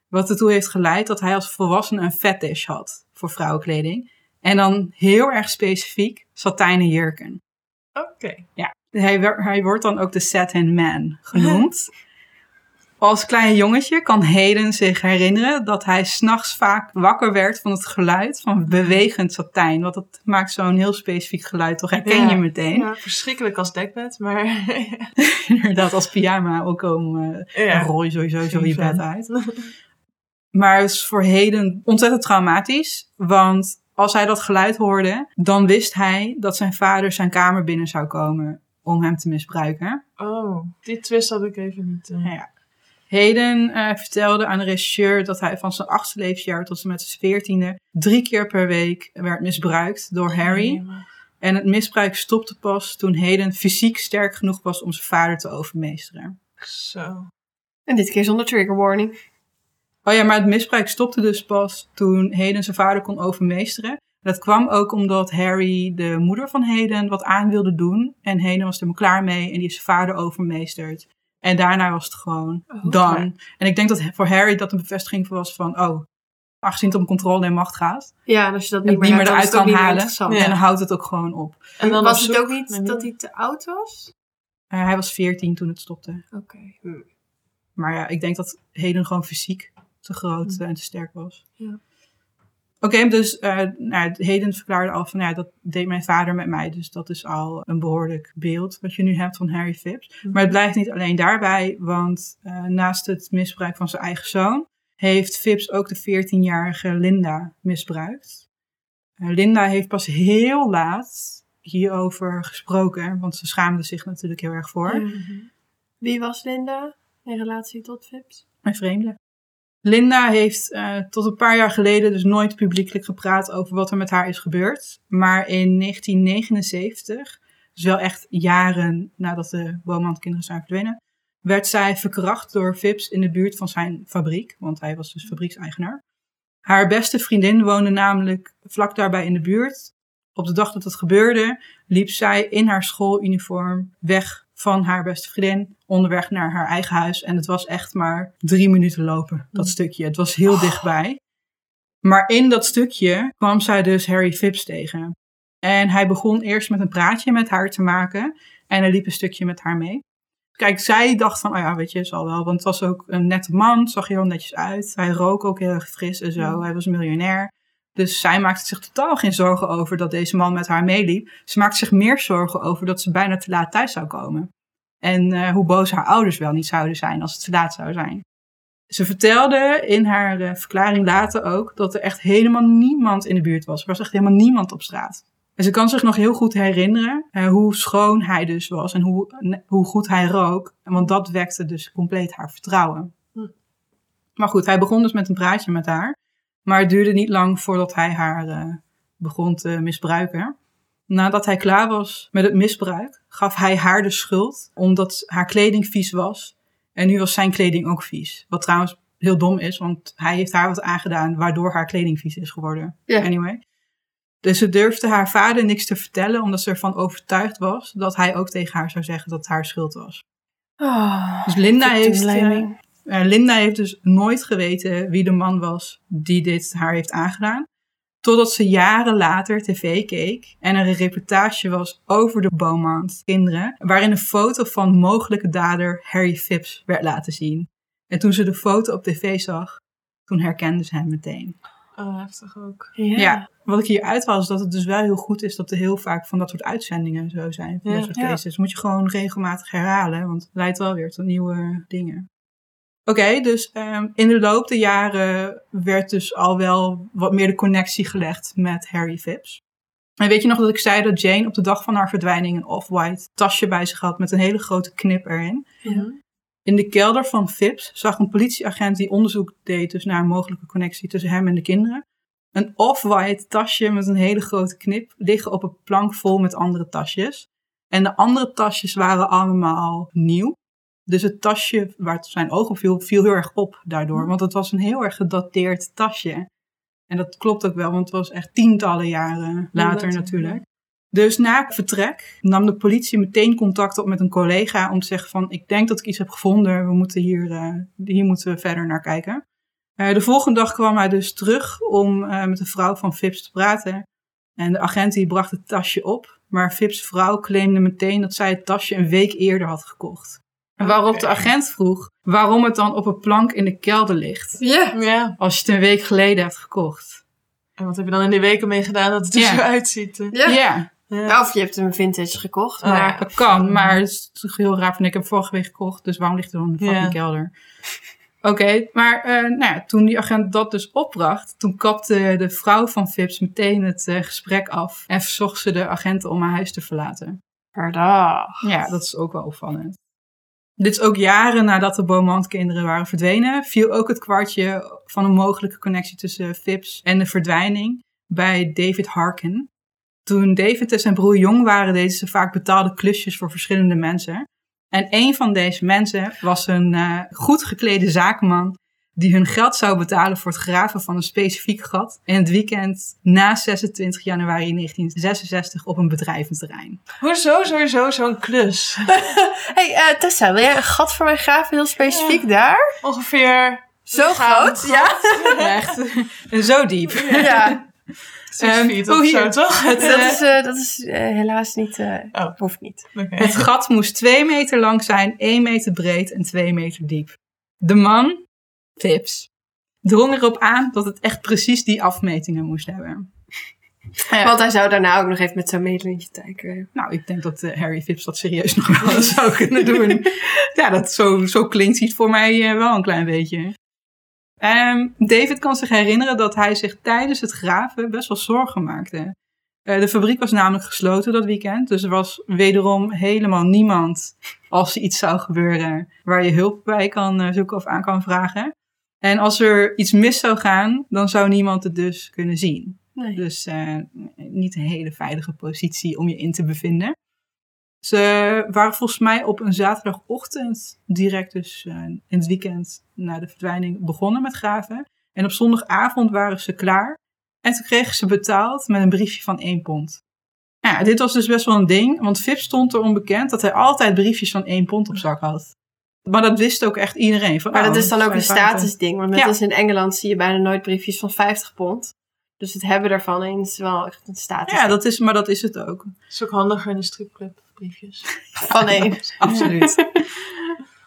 Wat ertoe heeft geleid dat hij als volwassene een fetish had voor vrouwenkleding. En dan heel erg specifiek satijnen jurken. Oké. Hij, wer- hij wordt dan ook de Satin Man genoemd. *laughs* Als klein jongetje kan Hayden zich herinneren dat hij s'nachts vaak wakker werd van het geluid van bewegend satijn. Want dat maakt zo'n heel specifiek geluid, toch herken Ja. je meteen. Ja, verschrikkelijk als dekbed, maar *laughs* Inderdaad, als pyjama ook om, eh, dan rol je sowieso zo je bed uit. *laughs* Maar het is voor Hayden ontzettend traumatisch. Want als hij dat geluid hoorde, dan wist hij dat zijn vader zijn kamer binnen zou komen om hem te misbruiken. Oh, die twist had ik even niet. eh. Ja. Hayden eh, vertelde aan de regisseur dat hij van zijn achtste levensjaar tot en met zijn veertiende drie keer per week werd misbruikt door Harry. Nee, maar- En het misbruik stopte pas toen Hayden fysiek sterk genoeg was om zijn vader te overmeesteren. Zo. En dit keer zonder trigger warning. Oh ja, maar het misbruik stopte dus pas toen Hayden zijn vader kon overmeesteren. Dat kwam ook omdat Harry de moeder van Hayden wat aan wilde doen. En Hayden was er maar klaar mee en die is zijn vader overmeesterd. En daarna was het gewoon Oh, done. En ik denk dat voor Harry dat een bevestiging was van, oh, aangezien het om controle en macht gaat. Ja, en als je dat niet meer, niet meer hebt, dan eruit kan halen. interessant. En dan houdt het ook gewoon op. En dan was het ook niet dat hij te oud was? Eh, hij was 14 toen het stopte. Oké. Hm. Maar ja, ik denk dat Hayden gewoon fysiek te groot eh, en te sterk was. Ja. Oké, dus eh nou, Hayden verklaarde al van, ja, dat deed mijn vader met mij. Dus dat is al een behoorlijk beeld wat je nu hebt van Harry Phipps. Maar het blijft niet alleen daarbij, want eh, naast het misbruik van zijn eigen zoon, heeft Phipps ook de 14-jarige Linda misbruikt. Eh, Linda heeft pas heel laat hierover gesproken, want ze schaamde zich natuurlijk heel erg voor. Mhm. Wie was Linda in relatie tot Vips? Mijn vreemde. Linda heeft eh, tot een paar jaar geleden dus nooit publiekelijk gepraat over wat er met haar is gebeurd. Maar in 1979, dus wel echt jaren nadat de Beaumont-kinderen zijn verdwenen, werd zij verkracht door Vips in de buurt van zijn fabriek, want hij was dus fabriekseigenaar. Haar beste vriendin woonde namelijk vlak daarbij in de buurt. Op de dag dat het gebeurde, liep zij in haar schooluniform weg van haar beste vriendin, onderweg naar haar eigen huis. En het was echt maar drie minuten lopen, dat stukje. Het was heel dichtbij. Maar in dat stukje kwam zij dus Harry Phipps tegen. En hij begon eerst met een praatje met haar te maken. En hij liep een stukje met haar mee. Kijk, zij dacht van, oh ja, weet je, zal wel. Want het was ook een nette man, zag er heel netjes uit. Hij rook ook heel erg fris en zo. Hij was miljonair. Dus zij maakte zich totaal geen zorgen over dat deze man met haar meeliep. Ze maakte zich meer zorgen over dat ze bijna te laat thuis zou komen. En eh, hoe boos haar ouders wel niet zouden zijn als het te laat zou zijn. Ze vertelde in haar eh, verklaring later ook dat er echt helemaal niemand in de buurt was. Er was echt helemaal niemand op straat. En ze kan zich nog heel goed herinneren eh, hoe schoon hij dus was en hoe, hoe goed hij rook. Want dat wekte dus compleet haar vertrouwen. Hm. Maar goed, hij begon dus met een praatje met haar. Maar het duurde niet lang voordat hij haar eh, begon te misbruiken. Nadat hij klaar was met het misbruik, gaf hij haar de schuld omdat haar kleding vies was. En nu was zijn kleding ook vies. Wat trouwens heel dom is, want hij heeft haar wat aangedaan waardoor haar kleding vies is geworden. Anyway. Dus ze durfde haar vader niks te vertellen, omdat ze ervan overtuigd was dat hij ook tegen haar zou zeggen dat het haar schuld was. Oh, Dus Linda heeft, eh, eh, Linda heeft dus nooit geweten wie de man was die dit haar heeft aangedaan. Totdat ze jaren later tv keek en er een reportage was over de Beaumont kinderen, waarin een foto van mogelijke dader Harry Phipps werd laten zien. En toen ze de foto op tv zag, toen herkende ze hem meteen. Oh, heftig ook. Ja. Ja, wat ik hier uithaal is dat het dus wel heel goed is dat er heel vaak van dat soort uitzendingen zo zijn. Van Ja. dat soort Ja. cases. moet je gewoon regelmatig herhalen, want het leidt wel weer tot nieuwe dingen. Oké, dus ehm, in de loop der jaren werd dus al wel wat meer de connectie gelegd met Harry Phipps. En weet je nog dat ik zei dat Jane op de dag van haar verdwijning een off-white tasje bij zich had met een hele grote knip erin? Ja. In de kelder van Phipps zag een politieagent die onderzoek deed dus naar een mogelijke connectie tussen hem en de kinderen. Een off-white tasje met een hele grote knip liggen op een plank vol met andere tasjes. En de andere tasjes waren allemaal nieuw. Dus het tasje waar het zijn oog op viel, viel heel erg op daardoor. Want het was een heel erg gedateerd tasje. En dat klopt ook wel, want het was echt tientallen jaren later natuurlijk. Dus na vertrek nam de politie meteen contact op met een collega om te zeggen van ik denk dat ik iets heb gevonden, we moeten hier, eh, hier moeten we verder naar kijken. Eh, de volgende dag kwam hij dus terug om eh, met de vrouw van Phipps te praten. En de agent die bracht het tasje op, maar Phipps vrouw claimde meteen dat zij het tasje een week eerder had gekocht. En waarop de agent vroeg waarom het dan op een plank in de kelder ligt, Ja. Ja. als je het een week geleden hebt gekocht. En wat heb je dan in die weken mee gedaan dat het er Ja. zo uitziet? Ja. ja. Ja. Of je hebt een vintage gekocht. Oh, maar. Dat kan, maar het is toch heel raar van ik heb vorige week gekocht, dus waarom ligt er dan een fucking Ja. kelder? Oké, maar eh, nou ja, toen die agent dat dus opbracht, toen kapte de vrouw van Phipps meteen het eh, gesprek af en verzocht ze de agenten om haar huis te verlaten. per dag. Ja, dat is ook wel opvallend. Dit is ook jaren nadat de Beaumont-kinderen waren verdwenen, viel ook het kwartje van een mogelijke connectie tussen Phipps en de verdwijning bij David Harkin. Toen David en zijn broer jong waren, deden ze vaak betaalde klusjes voor verschillende mensen. En een van deze mensen was een eh, goed geklede zakenman die hun geld zou betalen voor het graven van een specifiek gat in het weekend na 26 januari 1966 op een bedrijventerrein. Hoezo sowieso zo'n klus? *laughs* hey, eh, Tessa, wil jij een gat voor mij graven? Heel specifiek daar? Ongeveer Zo groot? Ja. *laughs* Echt zo diep. *laughs* ja. Ehm, feet oh, of zo, toch? Het, Dat is, eh, dat is eh, helaas niet... eh Oh. Hoeft niet. Oké. het gat moest 2 meter lang zijn, 1 meter breed en 2 meter diep. De man, Phipps, drong erop aan dat het echt precies die afmetingen moest hebben. Want hij zou daarna ook nog even met zo'n meetlintje kijken. Nou, ik denk dat eh, Harry Phipps dat serieus nog wel *laughs* zou kunnen doen. *laughs* ja, dat zo, zo klinkt hij het voor mij eh, wel een klein beetje. Ehm, David kan zich herinneren dat hij zich tijdens het graven best wel zorgen maakte. Eh, de fabriek was namelijk gesloten dat weekend, dus er was wederom helemaal niemand als er iets zou gebeuren waar je hulp bij kan zoeken of aan kan vragen. En als er iets mis zou gaan, dan zou niemand het dus kunnen zien. Nee. Dus eh, niet een hele veilige positie om je in te bevinden. Ze waren volgens mij op een zaterdagochtend direct dus eh, in het weekend na de verdwijning begonnen met graven. En op zondagavond waren ze klaar. En toen kregen ze betaald met een briefje van 1 pond. Ja, dit was dus best wel een ding, want Vip stond er onbekend dat hij altijd briefjes van 1 pond op zak had. Maar dat wist ook echt iedereen. Van, Maar oh, dat is dan ook een statusding. Want net Ja. als in Engeland zie je bijna nooit briefjes van 50 pond. Dus het hebben daarvan is wel echt een status. Ja, dat is, maar dat is het ook. is ook handiger in de stripclub, briefjes. *laughs* Van één. Absoluut. *laughs*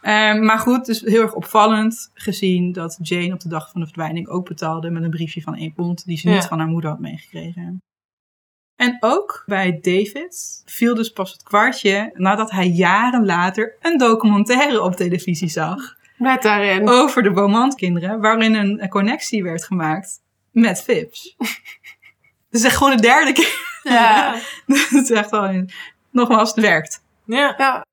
Ehm, maar goed, dus heel erg opvallend gezien dat Jane op de dag van de verdwijning ook betaalde met een briefje van 1 pond die ze niet van haar moeder had meegekregen. En ook bij David viel dus pas het kwartje nadat hij jaren later een documentaire op televisie zag Met daarin. over de Beaumont-kinderen, waarin een, connectie werd gemaakt met. Het *laughs* is echt gewoon de derde keer. Ja. *laughs* het is echt wel... Nogmaals, het werkt. Ja. ja.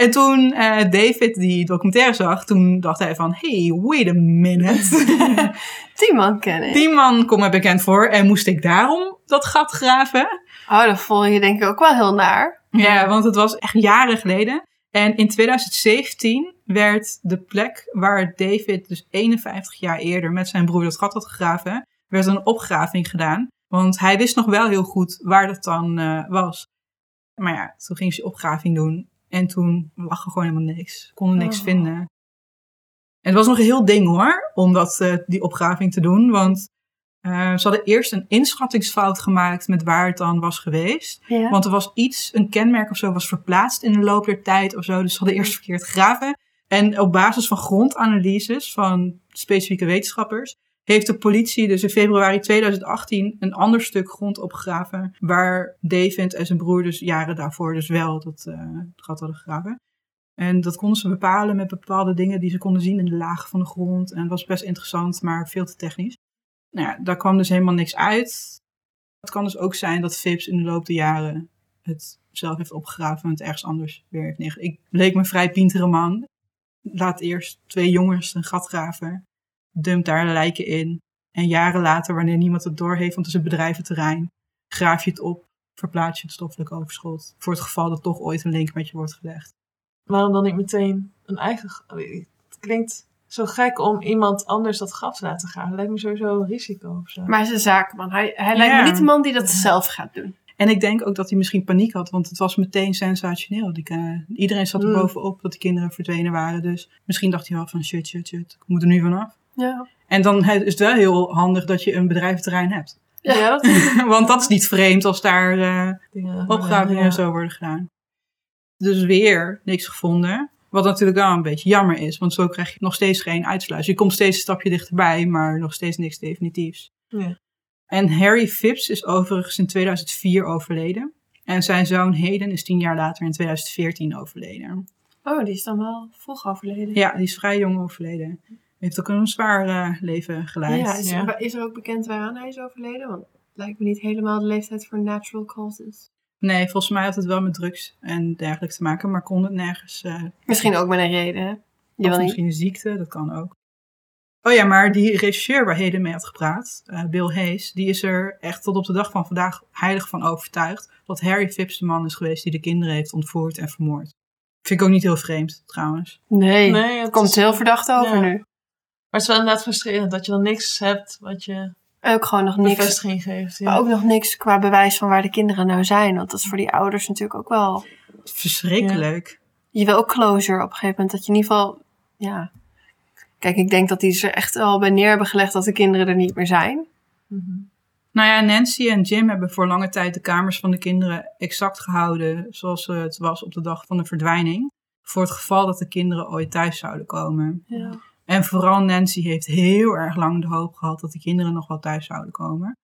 En toen eh, David die documentaire zag, toen dacht hij van... Hey, wait a minute. *laughs* Die man ken ik. die man komt mij bekend voor. En moest ik daarom dat gat graven? Oh, dat vond je denk ik ook wel heel naar. Ja, want het was echt jaren geleden. En in 2017 werd de plek waar David dus 51 jaar eerder met zijn broer dat gat had gegraven, werd een opgraving gedaan. Want hij wist nog wel heel goed waar dat dan eh, was. Maar ja, toen ging ze opgraving doen. En toen lag er gewoon helemaal niks. Konden niks Oh. vinden. En het was nog een heel ding hoor, om dat, eh, die opgraving te doen. Want eh, ze hadden eerst een inschattingsfout gemaakt met waar het dan was geweest. Ja. Want er was iets, een kenmerk of zo, was verplaatst in de loop der tijd of zo. Dus ze hadden eerst verkeerd gegraven. En op basis van grondanalyses van specifieke wetenschappers heeft de politie dus in februari 2018 een ander stuk grond opgegraven. Waar David en zijn broer dus jaren daarvoor dus wel dat eh, gat hadden gegraven. En dat konden ze bepalen met bepaalde dingen die ze konden zien in de lagen van de grond. En het was best interessant, maar veel te technisch. Nou daar kwam dus helemaal niks uit. Het kan dus ook zijn dat Phipps in de loop der jaren het zelf heeft opgegraven en het ergens anders weer heeft neergelegd. Ik leek me vrij pintere man. Laat eerst twee jongens een gat graven, dumpt daar lijken in. En jaren later, wanneer niemand het doorheeft, want het is een bedrijventerrein, graaf je het op, verplaats je het stoffelijk overschot. Voor het geval dat toch ooit een link met je wordt gelegd. Waarom dan niet meteen een eigen... Het klinkt zo gek om iemand anders dat gat te laten gaan. Dat lijkt me sowieso een risico of zo. Maar hij is een zakenman. Hij, hij lijkt Ja. me niet de man die dat zelf gaat doen. En ik denk ook dat hij misschien paniek had, want het was meteen sensationeel. Die, eh, iedereen zat er Mm. bovenop dat de kinderen verdwenen waren. Dus misschien dacht hij wel van shit, shit, shit, ik moet er nu vanaf. Ja. En dan is het wel heel handig dat je een bedrijventerrein hebt. Ja, dat *laughs* Want dat is niet vreemd als daar eh, dingen... opgravingen ja. en zo worden gedaan. Dus weer niks gevonden. Wat natuurlijk wel een beetje jammer is, want zo krijg je nog steeds geen uitsluis. Je komt steeds een stapje dichterbij, maar nog steeds niks definitiefs. Ja. En Harry Phipps is overigens in 2004 overleden. En zijn zoon Hayden is tien jaar later in 2014 overleden. Oh, die is dan wel vroeg overleden. Ja, die is vrij jong overleden. Heeft ook een zwaar eh, leven geleid. Ja, is, Ja. is er ook bekend waaraan hij is overleden? Want het lijkt me niet helemaal de leeftijd voor natural causes. Nee, volgens mij had het wel met drugs en dergelijke te maken, maar kon het nergens. eh Misschien ook met een reden. hè? Je of wil niet... misschien een ziekte, dat kan ook. Oh ja, maar die regisseur waar Heden mee had gepraat, eh, Bill Hayes, die is er echt tot op de dag van vandaag heilig van overtuigd dat Harry Phipps de man is geweest die de kinderen heeft ontvoerd en vermoord. Vind ik ook niet heel vreemd, trouwens. Nee, Nee, het het komt is- heel verdacht over Ja. nu. Maar het is wel inderdaad frustrerend dat je dan niks hebt wat je ook gewoon nog niks. bevestiging geeft. Ja. Maar ook nog niks qua bewijs van waar de kinderen nou zijn. Want dat is voor die ouders natuurlijk ook wel... Verschrikkelijk. Je wil ook closure op een gegeven moment. Dat je in ieder geval... Ja. Kijk, ik denk dat die ze er echt al bij neer hebben gelegd dat de kinderen er niet meer zijn. Mhm. Nou ja, Nancy en Jim hebben voor lange tijd de kamers van de kinderen exact gehouden zoals het was op de dag van de verdwijning. Voor het geval dat de kinderen ooit thuis zouden komen. Ja. En vooral Nancy heeft heel erg lang de hoop gehad dat de kinderen nog wel thuis zouden komen.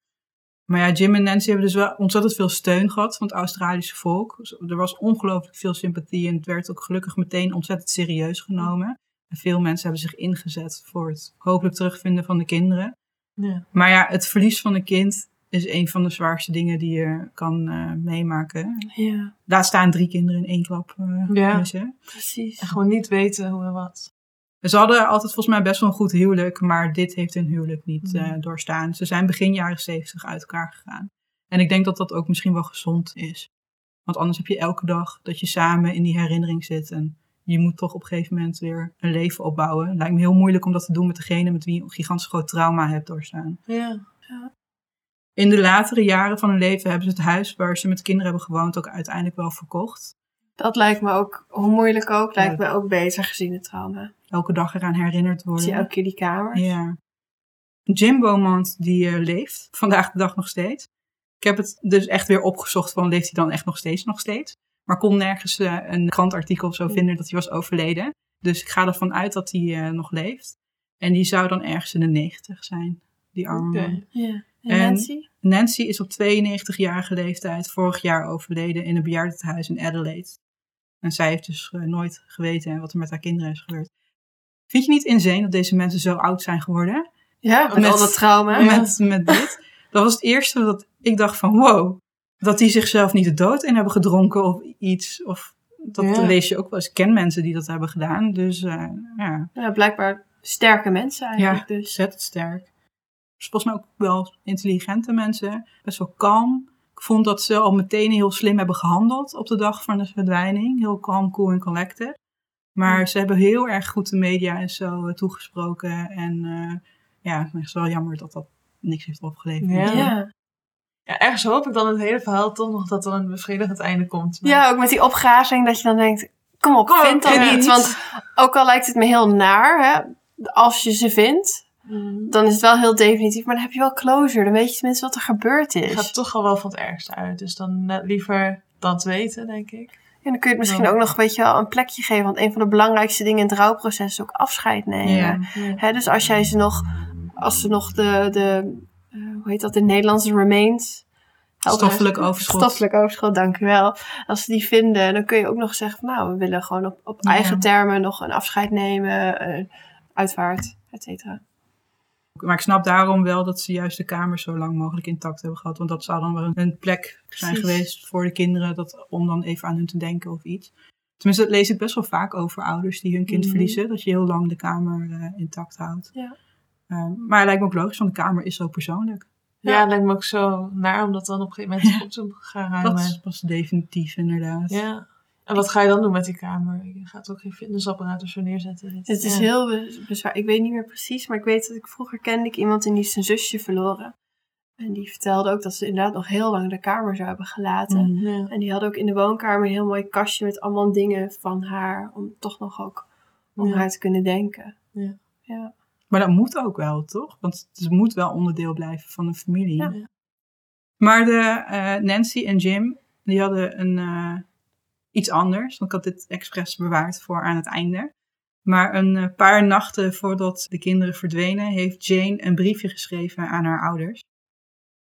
Maar ja, Jim en Nancy hebben dus wel ontzettend veel steun gehad van het Australische volk. Dus Er was ongelooflijk veel sympathie en het werd ook gelukkig meteen ontzettend serieus genomen. En veel mensen hebben zich ingezet voor het hopelijk terugvinden van de kinderen. Ja. Maar ja, het verlies van een kind is een van de zwaarste dingen die je kan eh, meemaken. ja, Laat staan drie kinderen in één klap eh Ja. missen. precies. En gewoon niet weten hoe en wat. Ze hadden altijd volgens mij best wel een goed huwelijk, maar dit heeft hun huwelijk niet Mhm. eh, doorstaan. Ze zijn begin jaren zeventig uit elkaar gegaan. En ik denk dat dat ook misschien wel gezond is. Want anders heb je elke dag dat je samen in die herinnering zit. En je moet toch op een gegeven moment weer een leven opbouwen. Het lijkt me heel moeilijk om dat te doen met degene met wie je een gigantisch groot trauma hebt doorstaan. Ja. In de latere jaren van hun leven hebben ze het huis waar ze met kinderen hebben gewoond ook uiteindelijk wel verkocht. Dat lijkt me ook, hoe moeilijk ook, lijkt Ja. me ook beter gezien het trauma. Elke dag eraan herinnerd Zie worden. je elke keer die kamers. Ja. Jim Beaumont, die eh, leeft vandaag de dag nog steeds. Ik heb het dus echt weer opgezocht van leeft hij dan echt nog steeds nog steeds. Maar kon nergens eh, een krantartikel of zo vinden dat hij was overleden. Dus ik ga ervan uit dat hij eh, nog leeft. En die zou dan ergens in de negentig zijn, die arme Oké. man. Ja. En, En- Nancy? Nancy is op 92-jarige leeftijd vorig jaar overleden in een bejaardentehuis in Adelaide. En zij heeft dus nooit geweten wat er met haar kinderen is gebeurd. Vind je niet insane dat deze mensen zo oud zijn geworden? Ja, met, Met- al dat trauma. Ja. *laughs* Met, met dit. Dat was het eerste dat ik dacht van wow. Dat die zichzelf niet de dood in hebben gedronken of iets. Of dat Ja. lees je ook wel eens. Ik ken mensen die dat hebben gedaan. Dus eh, ja, Ja, blijkbaar sterke mensen eigenlijk. Dus. zet sterk. Dus volgens mij ook wel intelligente mensen. Best wel kalm. Ik vond dat ze al meteen heel slim hebben gehandeld op de dag van de verdwijning. Heel kalm, cool en collected. Maar ze hebben heel erg goed de media en zo eh, toegesproken. En eh, ja, het is wel jammer dat dat niks heeft opgeleverd. Ja. Ja. Ja, ergens hoop ik dan het hele verhaal toch nog dat er een bevredigend einde komt. Maar- ja, ook met die opgraving dat je dan denkt, kom op, Kom vind dan ja. iets. Want ook al lijkt het me heel naar, hè, als je ze vindt, Mm. dan is het wel heel definitief. Maar dan heb je wel closure. Dan weet je tenminste wat er gebeurd Het is. gaat toch al wel van het ergste uit. Dus dan net liever dat weten, denk ik. En dan kun je het misschien ook nog weet je wel, een plekje geven. Want een van de belangrijkste dingen in het rouwproces is ook afscheid nemen. Ja. Hè, dus als jij ze nog, als ze nog de, de eh, hoe heet dat in Nederlands, remains. Stoffelijk overschot. Stoffelijk overschot, dank u wel. Als ze die vinden, dan kun je ook nog zeggen van nou, we willen gewoon op, op Ja. eigen termen nog een afscheid nemen, uitvaart, et cetera. Maar ik snap daarom wel dat ze juist de kamer zo lang mogelijk intact hebben gehad. Want dat zou dan wel een plek zijn Precies. geweest voor de kinderen. Dat, om dan even aan hun te denken of iets. Tenminste, dat lees ik best wel vaak over ouders die hun kind Mhm. verliezen. Dat je heel lang de kamer eh, intact houdt. Ja. Eh, maar het lijkt me ook logisch, want de kamer is zo persoonlijk. Ja, Ja. het lijkt me ook zo naar om dat dan op een gegeven moment op te gaan ruimen. Dat is pas definitief inderdaad. Ja. En wat ga je dan doen met die kamer? Je gaat ook geen fitnessapparaat of zo neerzetten. Het is Ja. heel be- bezwaar. Ik weet niet meer precies, maar ik weet dat ik vroeger kende ik iemand en die is zijn zusje verloren. En die vertelde ook dat ze inderdaad nog heel lang de kamer zou hebben gelaten. Ja. En die had ook in de woonkamer een heel mooi kastje met allemaal dingen van haar. Om toch nog ook om Ja. haar te kunnen denken. Ja. Ja. Maar dat moet ook wel, toch? Want het moet wel onderdeel blijven van de familie. Ja. Ja. Maar de, eh, Nancy en Jim, die hadden een, eh, iets anders. Want ik had dit expres bewaard voor aan het einde. Maar een eh, paar nachten voordat de kinderen verdwenen, heeft Jane een briefje geschreven aan haar ouders.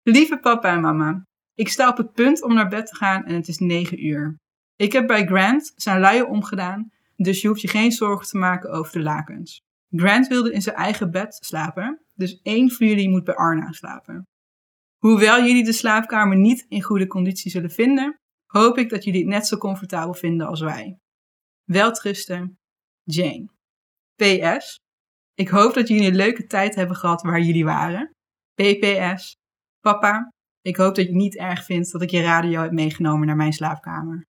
Lieve papa en mama, ik sta op het punt om naar bed te gaan en het is negen uur. Ik heb bij Grant zijn luien omgedaan, dus je hoeft je geen zorgen te maken over de lakens. Grant wilde in zijn eigen bed slapen, dus één van jullie moet bij Arna slapen. Hoewel jullie de slaapkamer niet in goede conditie zullen vinden, hoop ik dat jullie het net zo comfortabel vinden als wij. Welterusten, Jane. PS. Ik hoop dat jullie een leuke tijd hebben gehad waar jullie waren. PPS. Papa, ik hoop dat je niet erg vindt dat ik je radio heb meegenomen naar mijn slaapkamer.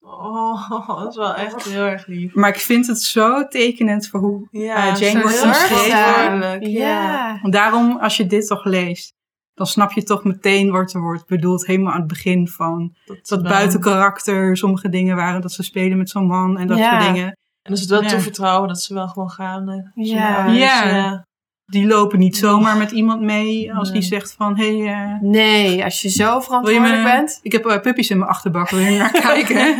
Oh, *laughs* dat is wel echt heel erg lief. Maar ik vind het zo tekenend voor hoe Ja, Eh, Jane wordt omschreven. Ja. Daarom, als je dit toch leest, dan snap je toch meteen wat er wordt bedoeld. Helemaal aan het begin van Dat, dat buiten karakter. Sommige dingen waren dat ze spelen met zo'n man en dat Ja. soort dingen. En dus het wel Ja. toevertrouwen dat ze wel gewoon gaan. eh, Ja. Ja. Die lopen niet zomaar met iemand mee als die zegt van... Hé, hey, eh, Nee, als je zo wil je verantwoordelijk me... bent. Ik heb eh, puppies in mijn achterbak, wil je naar kijken? *laughs*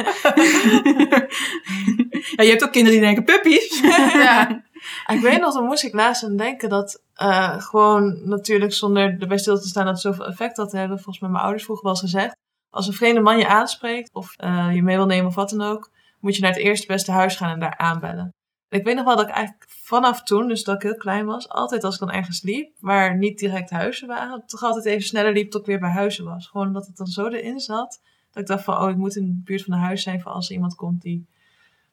ja, je hebt ook kinderen die denken, puppies? Ja. *laughs* Ik weet nog, dan moest ik laatst aan denken dat eh, gewoon natuurlijk zonder erbij stil te staan dat het zoveel effect had hebben. Volgens mij mijn ouders vroeger wel eens gezegd. Als een vreemde man je aanspreekt of eh, je mee wil nemen of wat dan ook, moet je naar het eerste beste huis gaan en daar aanbellen. En ik weet nog wel dat ik eigenlijk vanaf toen, dus dat ik heel klein was, altijd als ik dan ergens liep, waar niet direct huizen waren, toch altijd even sneller liep tot ik weer bij huizen was. Gewoon omdat het dan zo erin zat, dat ik dacht van, oh, ik moet in de buurt van een huis zijn voor als er iemand komt die...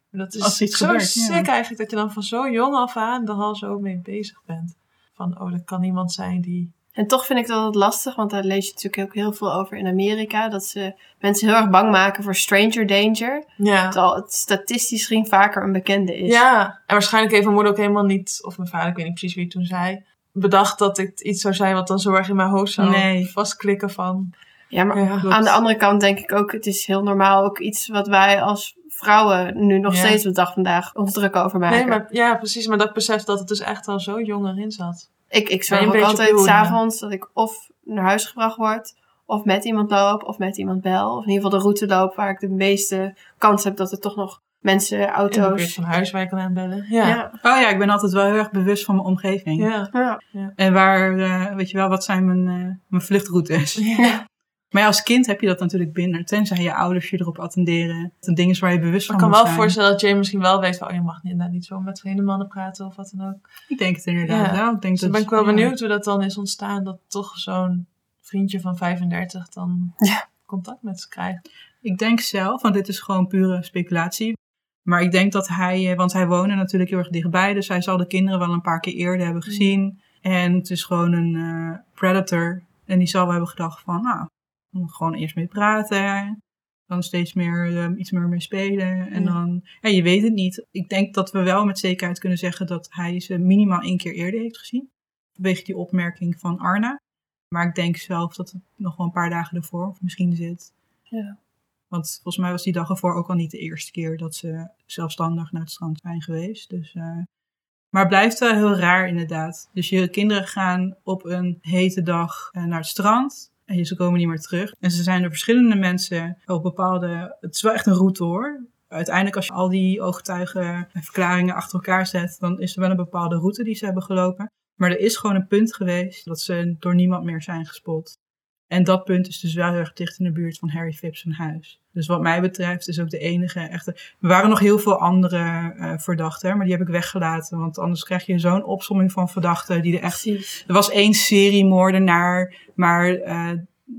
Maar Dat is zo gebeurt, ja. sick eigenlijk dat je dan van zo jong af aan er al zo mee bezig bent. Van, oh, dat kan iemand zijn die... En toch vind ik dat het lastig, want daar lees je natuurlijk ook heel veel over in Amerika. Dat ze mensen heel erg bang maken voor stranger danger. Ja. Terwijl het statistisch gezien vaker een bekende is. Ja, en waarschijnlijk heeft mijn moeder ook helemaal niet, of mijn vader, ik weet niet precies wie toen zei, bedacht dat het iets zou zijn wat dan zo erg in mijn hoofd zou Nee. vastklikken van... Ja, maar Ja. aan de andere kant denk ik ook, het is heel normaal ook iets wat wij als vrouwen nu nog Ja. steeds op de dag vandaag ons druk over maken. Nee, maar ja, precies, maar dat ik besef dat het dus echt al zo jong erin zat. Ik, ik zorg ook altijd s'avonds dat ik of naar huis gebracht word, of met iemand loop, of met iemand bel. Of in ieder geval de route loop waar ik de meeste kans heb dat er toch nog mensen, In de buurt auto's... van huis waar kan aanbellen. Ja. Ja. Ja. Oh ja, ik ben altijd wel heel erg bewust van mijn omgeving. Ja. Ja. En waar, eh, weet je wel, wat zijn mijn, eh, mijn vluchtroutes? Ja. Maar ja, als kind heb je dat natuurlijk binnen. Tenzij je ouders je erop attenderen. Dat een ding is waar je bewust van ik kan wel zijn. voorstellen dat Jay misschien wel weet van, oh, je mag niet, inderdaad niet zo met vreemde mannen praten of wat dan ook. Ik denk het inderdaad Ja. wel. Ik denk Dus dan dat, ben ik wel ja. benieuwd hoe dat dan is ontstaan, dat toch zo'n vriendje van 35 dan Ja. contact met ze krijgt. Ik denk zelf, want dit is gewoon pure speculatie. Maar ik denk dat hij, eh, want hij woonde natuurlijk heel erg dichtbij. Dus hij zal de kinderen wel een paar keer eerder hebben gezien. En het is gewoon een eh, predator. En die zal wel hebben gedacht van, nou, gewoon eerst mee praten. Dan steeds meer, eh, iets meer mee spelen. En Ja. dan, ja, je weet het niet. Ik denk dat we wel met zekerheid kunnen zeggen dat hij ze minimaal één keer eerder heeft gezien. Vanwege die opmerking van Arna. Maar ik denk zelf dat het nog wel een paar dagen ervoor of misschien zit. Ja. Want volgens mij was die dag ervoor ook al niet de eerste keer dat ze zelfstandig naar het strand zijn geweest. Dus, eh, maar het blijft wel heel raar inderdaad. Dus je kinderen gaan op een hete dag eh, naar het strand. En ze komen niet meer terug. En ze zijn er verschillende mensen op bepaalde... Het is wel echt een route hoor. Uiteindelijk als je al die ooggetuigen en verklaringen achter elkaar zet... dan is er wel een bepaalde route die ze hebben gelopen. Maar er is gewoon een punt geweest dat ze door niemand meer zijn gespot. En dat punt is dus wel heel erg dicht in de buurt van Harry Phipps huis. Dus wat mij betreft is ook de enige echte... Er waren nog heel veel andere eh, verdachten, maar die heb ik weggelaten. Want anders krijg je zo'n opsomming van verdachten die er echt... Precies. Er was één seriemoordenaar, maar eh,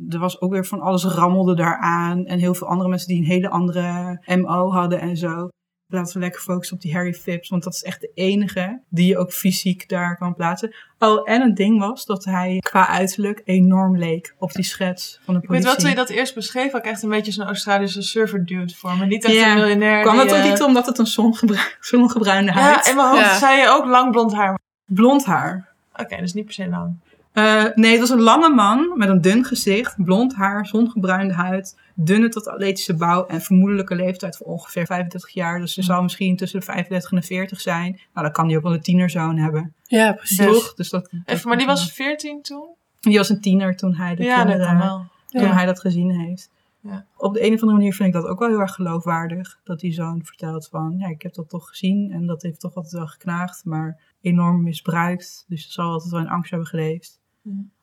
er was ook weer van alles rammelde daaraan. En heel veel andere mensen die een hele andere MO hadden en zo. Laten we lekker focussen op die Harry Phipps, want dat is echt de enige die je ook fysiek daar kan plaatsen. Oh, en het ding was dat hij qua uiterlijk enorm leek op die schets van de Ik weet politie. wel, toen je dat eerst beschreef, had ik echt een beetje zo'n Australische surfer dude voor me. Niet echt Ja. een miljonair. Kwam dat ook eh, niet omdat het een zongebru- zongebruinde huid? Ja, in mijn hoofd Ja. zei je ook lang blond haar. Blond haar. Oké, dus niet per se lang. Eh, nee, het was een lange man met een dun gezicht, blond haar, zongebruinde huid, dunne tot atletische bouw en vermoedelijke leeftijd van ongeveer 35 jaar. Dus ze zou misschien tussen de 35 en de 40 zijn. Nou, dan kan die ook wel een tienerzoon hebben. Ja, precies. Toch? Dus dat, Even, maar die was 14 toen? die was een tiener toen hij, de ja, dat kinderen, wel. toen Ja. hij dat gezien heeft. Ja. Op de een of andere manier vind ik dat ook wel heel erg geloofwaardig. Dat die zoon vertelt van, ja, ik heb dat toch gezien en dat heeft toch altijd wel geknaagd, maar enorm misbruikt. Dus ze zal altijd wel in angst hebben geleefd.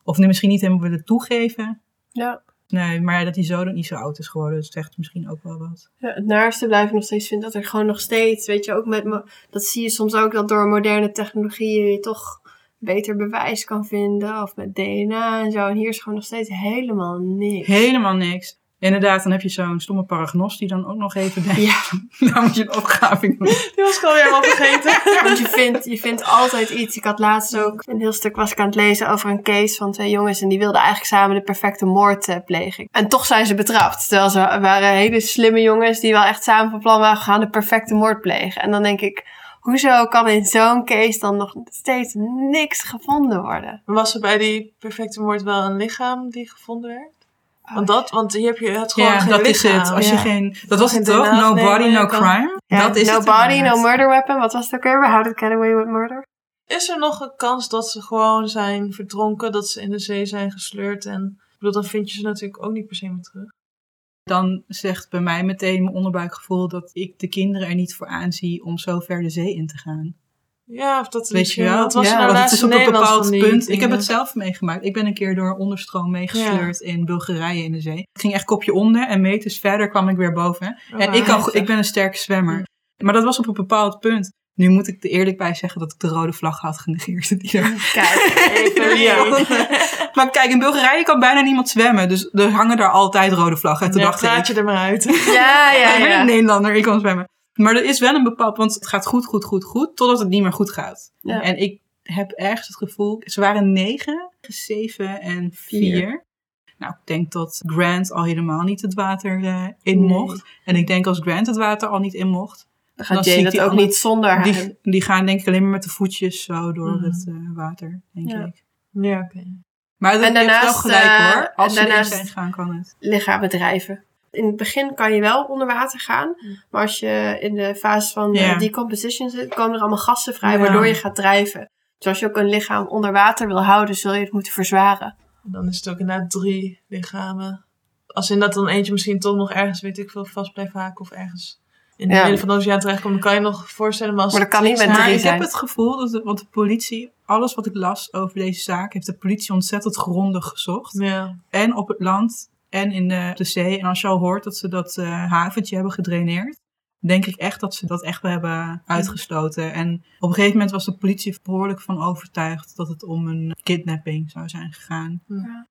Of nu misschien niet helemaal willen toegeven. Ja. Nee, maar dat die zoon ook niet zo oud is geworden, dat zegt misschien ook wel wat. Ja, het naarste blijf ik nog steeds vinden dat er gewoon nog steeds, weet je, ook met, dat zie je soms ook dat door moderne technologieën je toch beter bewijs kan vinden of met DNA en zo. En hier is gewoon nog steeds helemaal niks. Helemaal niks. Inderdaad, dan heb je zo'n stomme paragnost die dan ook nog even denkt, Ja, *laughs* nou moet je een opgraving doen. Die was ik alweer helemaal vergeten. *laughs* want je vindt, je vindt altijd iets. Ik had laatst ook een heel stuk was ik aan het lezen over een case van twee jongens en die wilden eigenlijk samen de perfecte moord eh, plegen. En toch zijn ze betrapt. Terwijl ze waren hele slimme jongens die wel echt samen van plan waren we gaan de perfecte moord plegen. En dan denk ik, hoezo kan in zo'n case dan nog steeds niks gevonden worden? Was er bij die perfecte moord wel een lichaam die gevonden werd? Want, dat, want hier heb je het gewoon Ja, geen dat is het. Als ja. je geen, dat was geen het toch? No body, je no crime. Ja, dat is no het body, no murder weapon. Wat was het ook weer? How to get away with murder? Is er nog een kans dat ze gewoon zijn verdronken, dat ze in de zee zijn gesleurd? En ik bedoel, dan vind je ze natuurlijk ook niet per se meer terug. Dan zegt bij mij meteen mijn onderbuikgevoel dat ik de kinderen er niet voor aanzie om zo ver de zee in te gaan. Ja, of dat Weet je wel? Wat was ja, nou het laatst is op een bepaald punt. Ik heb het zelf meegemaakt. Ik ben een keer door onderstroom meegesleurd in Bulgarije in de zee. Ik ging echt kopje onder en meters verder kwam ik weer boven. Oh, en ik, kan, ik ben een sterke zwemmer. Maar dat was op een bepaald punt. Nu moet ik er eerlijk bij zeggen dat ik de rode vlag had genegeerd. Die er- *laughs* Kijk, even *laughs* Ja. *laughs* maar kijk, in Bulgarije kan bijna niemand zwemmen. Dus er hangen daar altijd rode vlaggen. En toen Ja, dacht ik, je er maar uit. Ja, ja, ik ben ja. een Nederlander, ik kan zwemmen. Maar er is wel een bepaald, want het gaat goed, goed, goed, goed, totdat het niet meer goed gaat. Ja. En ik heb ergens het gevoel, ze waren negen, zeven en vier. Nou, ik denk dat Grant al helemaal niet het water eh, in Nee. mocht. En ik denk als Grant het water al niet in mocht, Dan gaat Jane dat die ook niet zonder haar. die, die gaan denk ik alleen maar met de voetjes zo door Mhm. het eh, water, denk Ja. ik. Ja, oké. Maar dat En heeft wel daarnaast, gelijk eh, hoor. Als en ze erin daarnaast- zijn gaan, kan het. lichamen drijven. In het begin kan je wel onder water gaan. Maar als je in de fase van Ja. decomposition zit, komen er allemaal gassen vrij, Ja. waardoor je gaat drijven. Dus als je ook een lichaam onder water wil houden, zul je het moeten verzwaren. Dan is het ook inderdaad drie lichamen. Als inderdaad dan eentje misschien toch nog ergens, weet ik veel, vast blijft haken of ergens in het Ja. midden van de oceaan terechtkomt, dan kan je nog voorstellen. Maar, als Maar dat kan niet met drie ik heb het gevoel dat, de, want de politie, alles wat ik las over deze zaak, heeft de politie ontzettend grondig gezocht. Ja. En op het land en in de, de zee. En als je al hoort dat ze dat eh, haventje hebben gedraineerd, denk ik echt dat ze dat echt wel hebben uitgestoten. En op een gegeven moment was de politie behoorlijk van overtuigd dat het om een kidnapping zou zijn gegaan. Ja.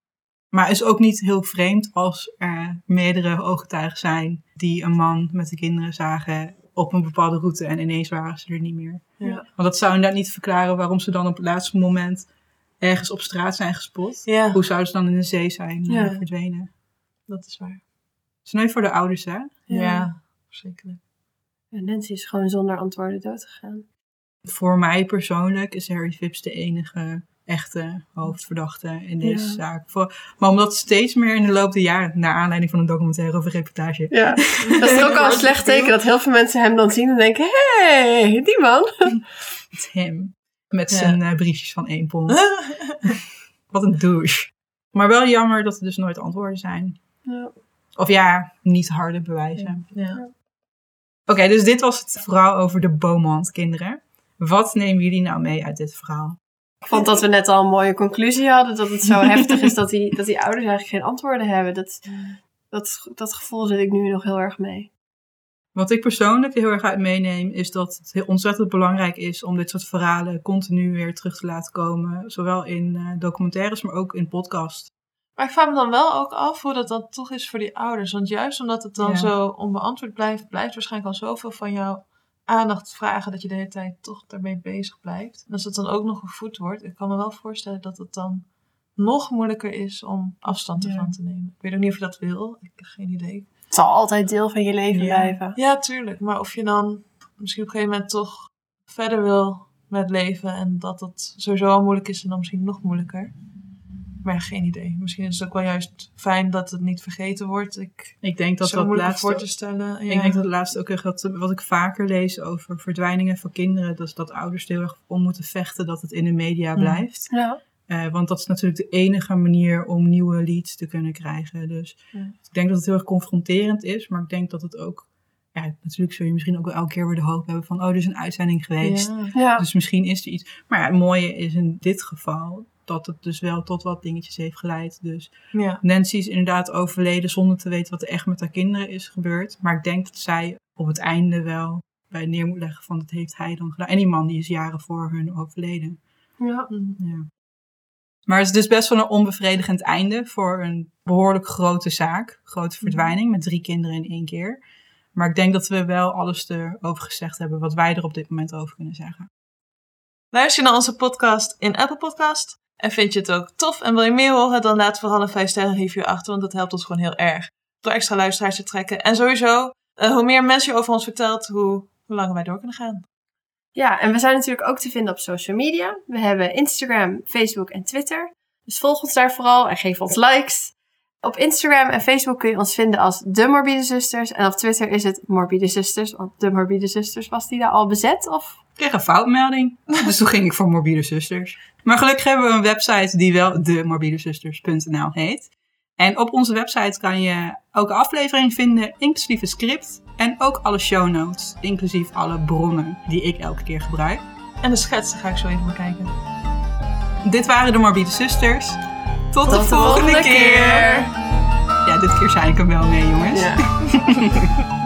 Maar is ook niet heel vreemd als er meerdere ooggetuigen zijn die een man met de kinderen zagen op een bepaalde route en ineens waren ze er niet meer. Ja. Want dat zou inderdaad niet verklaren waarom ze dan op het laatste moment ergens op straat zijn gespot. Ja, Hoe zouden ze dan in de zee zijn eh, Ja. verdwenen? Dat is waar. Sneu voor de ouders, hè? Ja, verschrikkelijk. En Nancy is gewoon zonder antwoorden doodgegaan. Voor mij persoonlijk is Harry Phipps de enige echte hoofdverdachte in deze Ja. zaak. Voor, maar omdat steeds meer in de loop der jaren, naar aanleiding van een documentaire over reportage, Ja, *laughs* dat is ook al een slecht teken dat heel veel mensen hem dan zien en denken: hé, hey, die man. *laughs* het hem met Ja. zijn eh, briefjes van één pond. *laughs* Wat een douche. Maar wel jammer dat er dus nooit antwoorden zijn. Ja. Of ja, niet harde bewijzen. ja. Oké, dus dit was het verhaal over de Beaumont-kinderen. Wat nemen jullie nou mee uit dit verhaal? Ik vond dat we net al een mooie conclusie hadden. Dat het zo *laughs* heftig is dat die, dat die ouders eigenlijk geen antwoorden hebben. Dat, dat, dat gevoel zit ik nu nog heel erg mee. Wat ik persoonlijk heel erg uit meeneem, is dat het heel ontzettend belangrijk is om dit soort verhalen continu weer terug te laten komen. Zowel in eh, documentaires, maar ook in podcast. Maar ik vraag me dan wel ook af hoe dat dan toch is voor die ouders. Want juist omdat het dan Ja. zo onbeantwoord blijft, blijft waarschijnlijk al zoveel van jouw aandacht vragen dat je de hele tijd toch daarmee bezig blijft. En als het dan ook nog gevoed wordt, ik kan me wel voorstellen dat het dan nog moeilijker is om afstand Ja. ervan te nemen. Ik weet ook niet of je dat wil, ik heb geen idee. Het zal altijd deel van je leven Ja. blijven. Ja, tuurlijk. Maar of je dan misschien op een gegeven moment toch verder wil met leven en dat het sowieso al moeilijk is en dan misschien nog moeilijker. Maar geen idee. Misschien is het ook wel juist fijn dat het niet vergeten wordt. Ik Ik denk dat dat laatste, voor te stellen. Ja. ik denk dat het laatste ook echt wat, wat ik vaker lees over verdwijningen van kinderen, dat, is dat ouders er heel erg om moeten vechten dat het in de media Mm. blijft. Ja. Eh, want dat is natuurlijk de enige manier om nieuwe leads te kunnen krijgen. Dus Ja. ik denk dat het heel erg confronterend is, maar ik denk dat het ook, ja, natuurlijk zul je misschien ook wel elke keer weer de hoop hebben van, oh, er is een uitzending geweest. Ja. Ja. Dus misschien is er iets. Maar ja, het mooie is in dit geval dat het dus wel tot wat dingetjes heeft geleid. Dus Ja. Nancy is inderdaad overleden zonder te weten wat er echt met haar kinderen is gebeurd. Maar ik denk dat zij op het einde wel bij neer moet leggen van dat heeft hij dan gedaan. En die man die is jaren voor hun overleden. Ja. Ja. Maar het is dus best wel een onbevredigend einde voor een behoorlijk grote zaak. Grote verdwijning met drie kinderen in één keer. Maar ik denk dat we wel alles erover gezegd hebben wat wij er op dit moment over kunnen zeggen. Luister naar onze podcast in Apple Podcast en vind je het ook tof en wil je meer horen, dan laat vooral een 5 sterren review achter, want dat helpt ons gewoon heel erg. Door extra luisteraars te trekken. En sowieso, eh, hoe meer mensen je over ons vertelt, hoe, hoe langer wij door kunnen gaan. ja, en we zijn natuurlijk ook te vinden op social media. We hebben Instagram, Facebook en Twitter. Dus volg ons daar vooral en geef ons likes. Op Instagram en Facebook kun je ons vinden als De Morbide Zusters. En op Twitter is het Morbide Zusters. Want De Morbide Zusters, was die daar al bezet? Of? Ik kreeg een foutmelding. *laughs* Dus toen ging ik voor Morbide Zusters. Maar gelukkig hebben we een website die wel demorbidezusters.nl heet. En op onze website kan je elke aflevering vinden, inclusief het script. En ook alle show notes, inclusief alle bronnen die ik elke keer gebruik. En de schetsen ga ik zo even bekijken. Dit waren de Morbide Zusters. Tot, Tot de volgende, keer. Ja, dit keer zei ik hem wel mee, jongens. Ja. *laughs*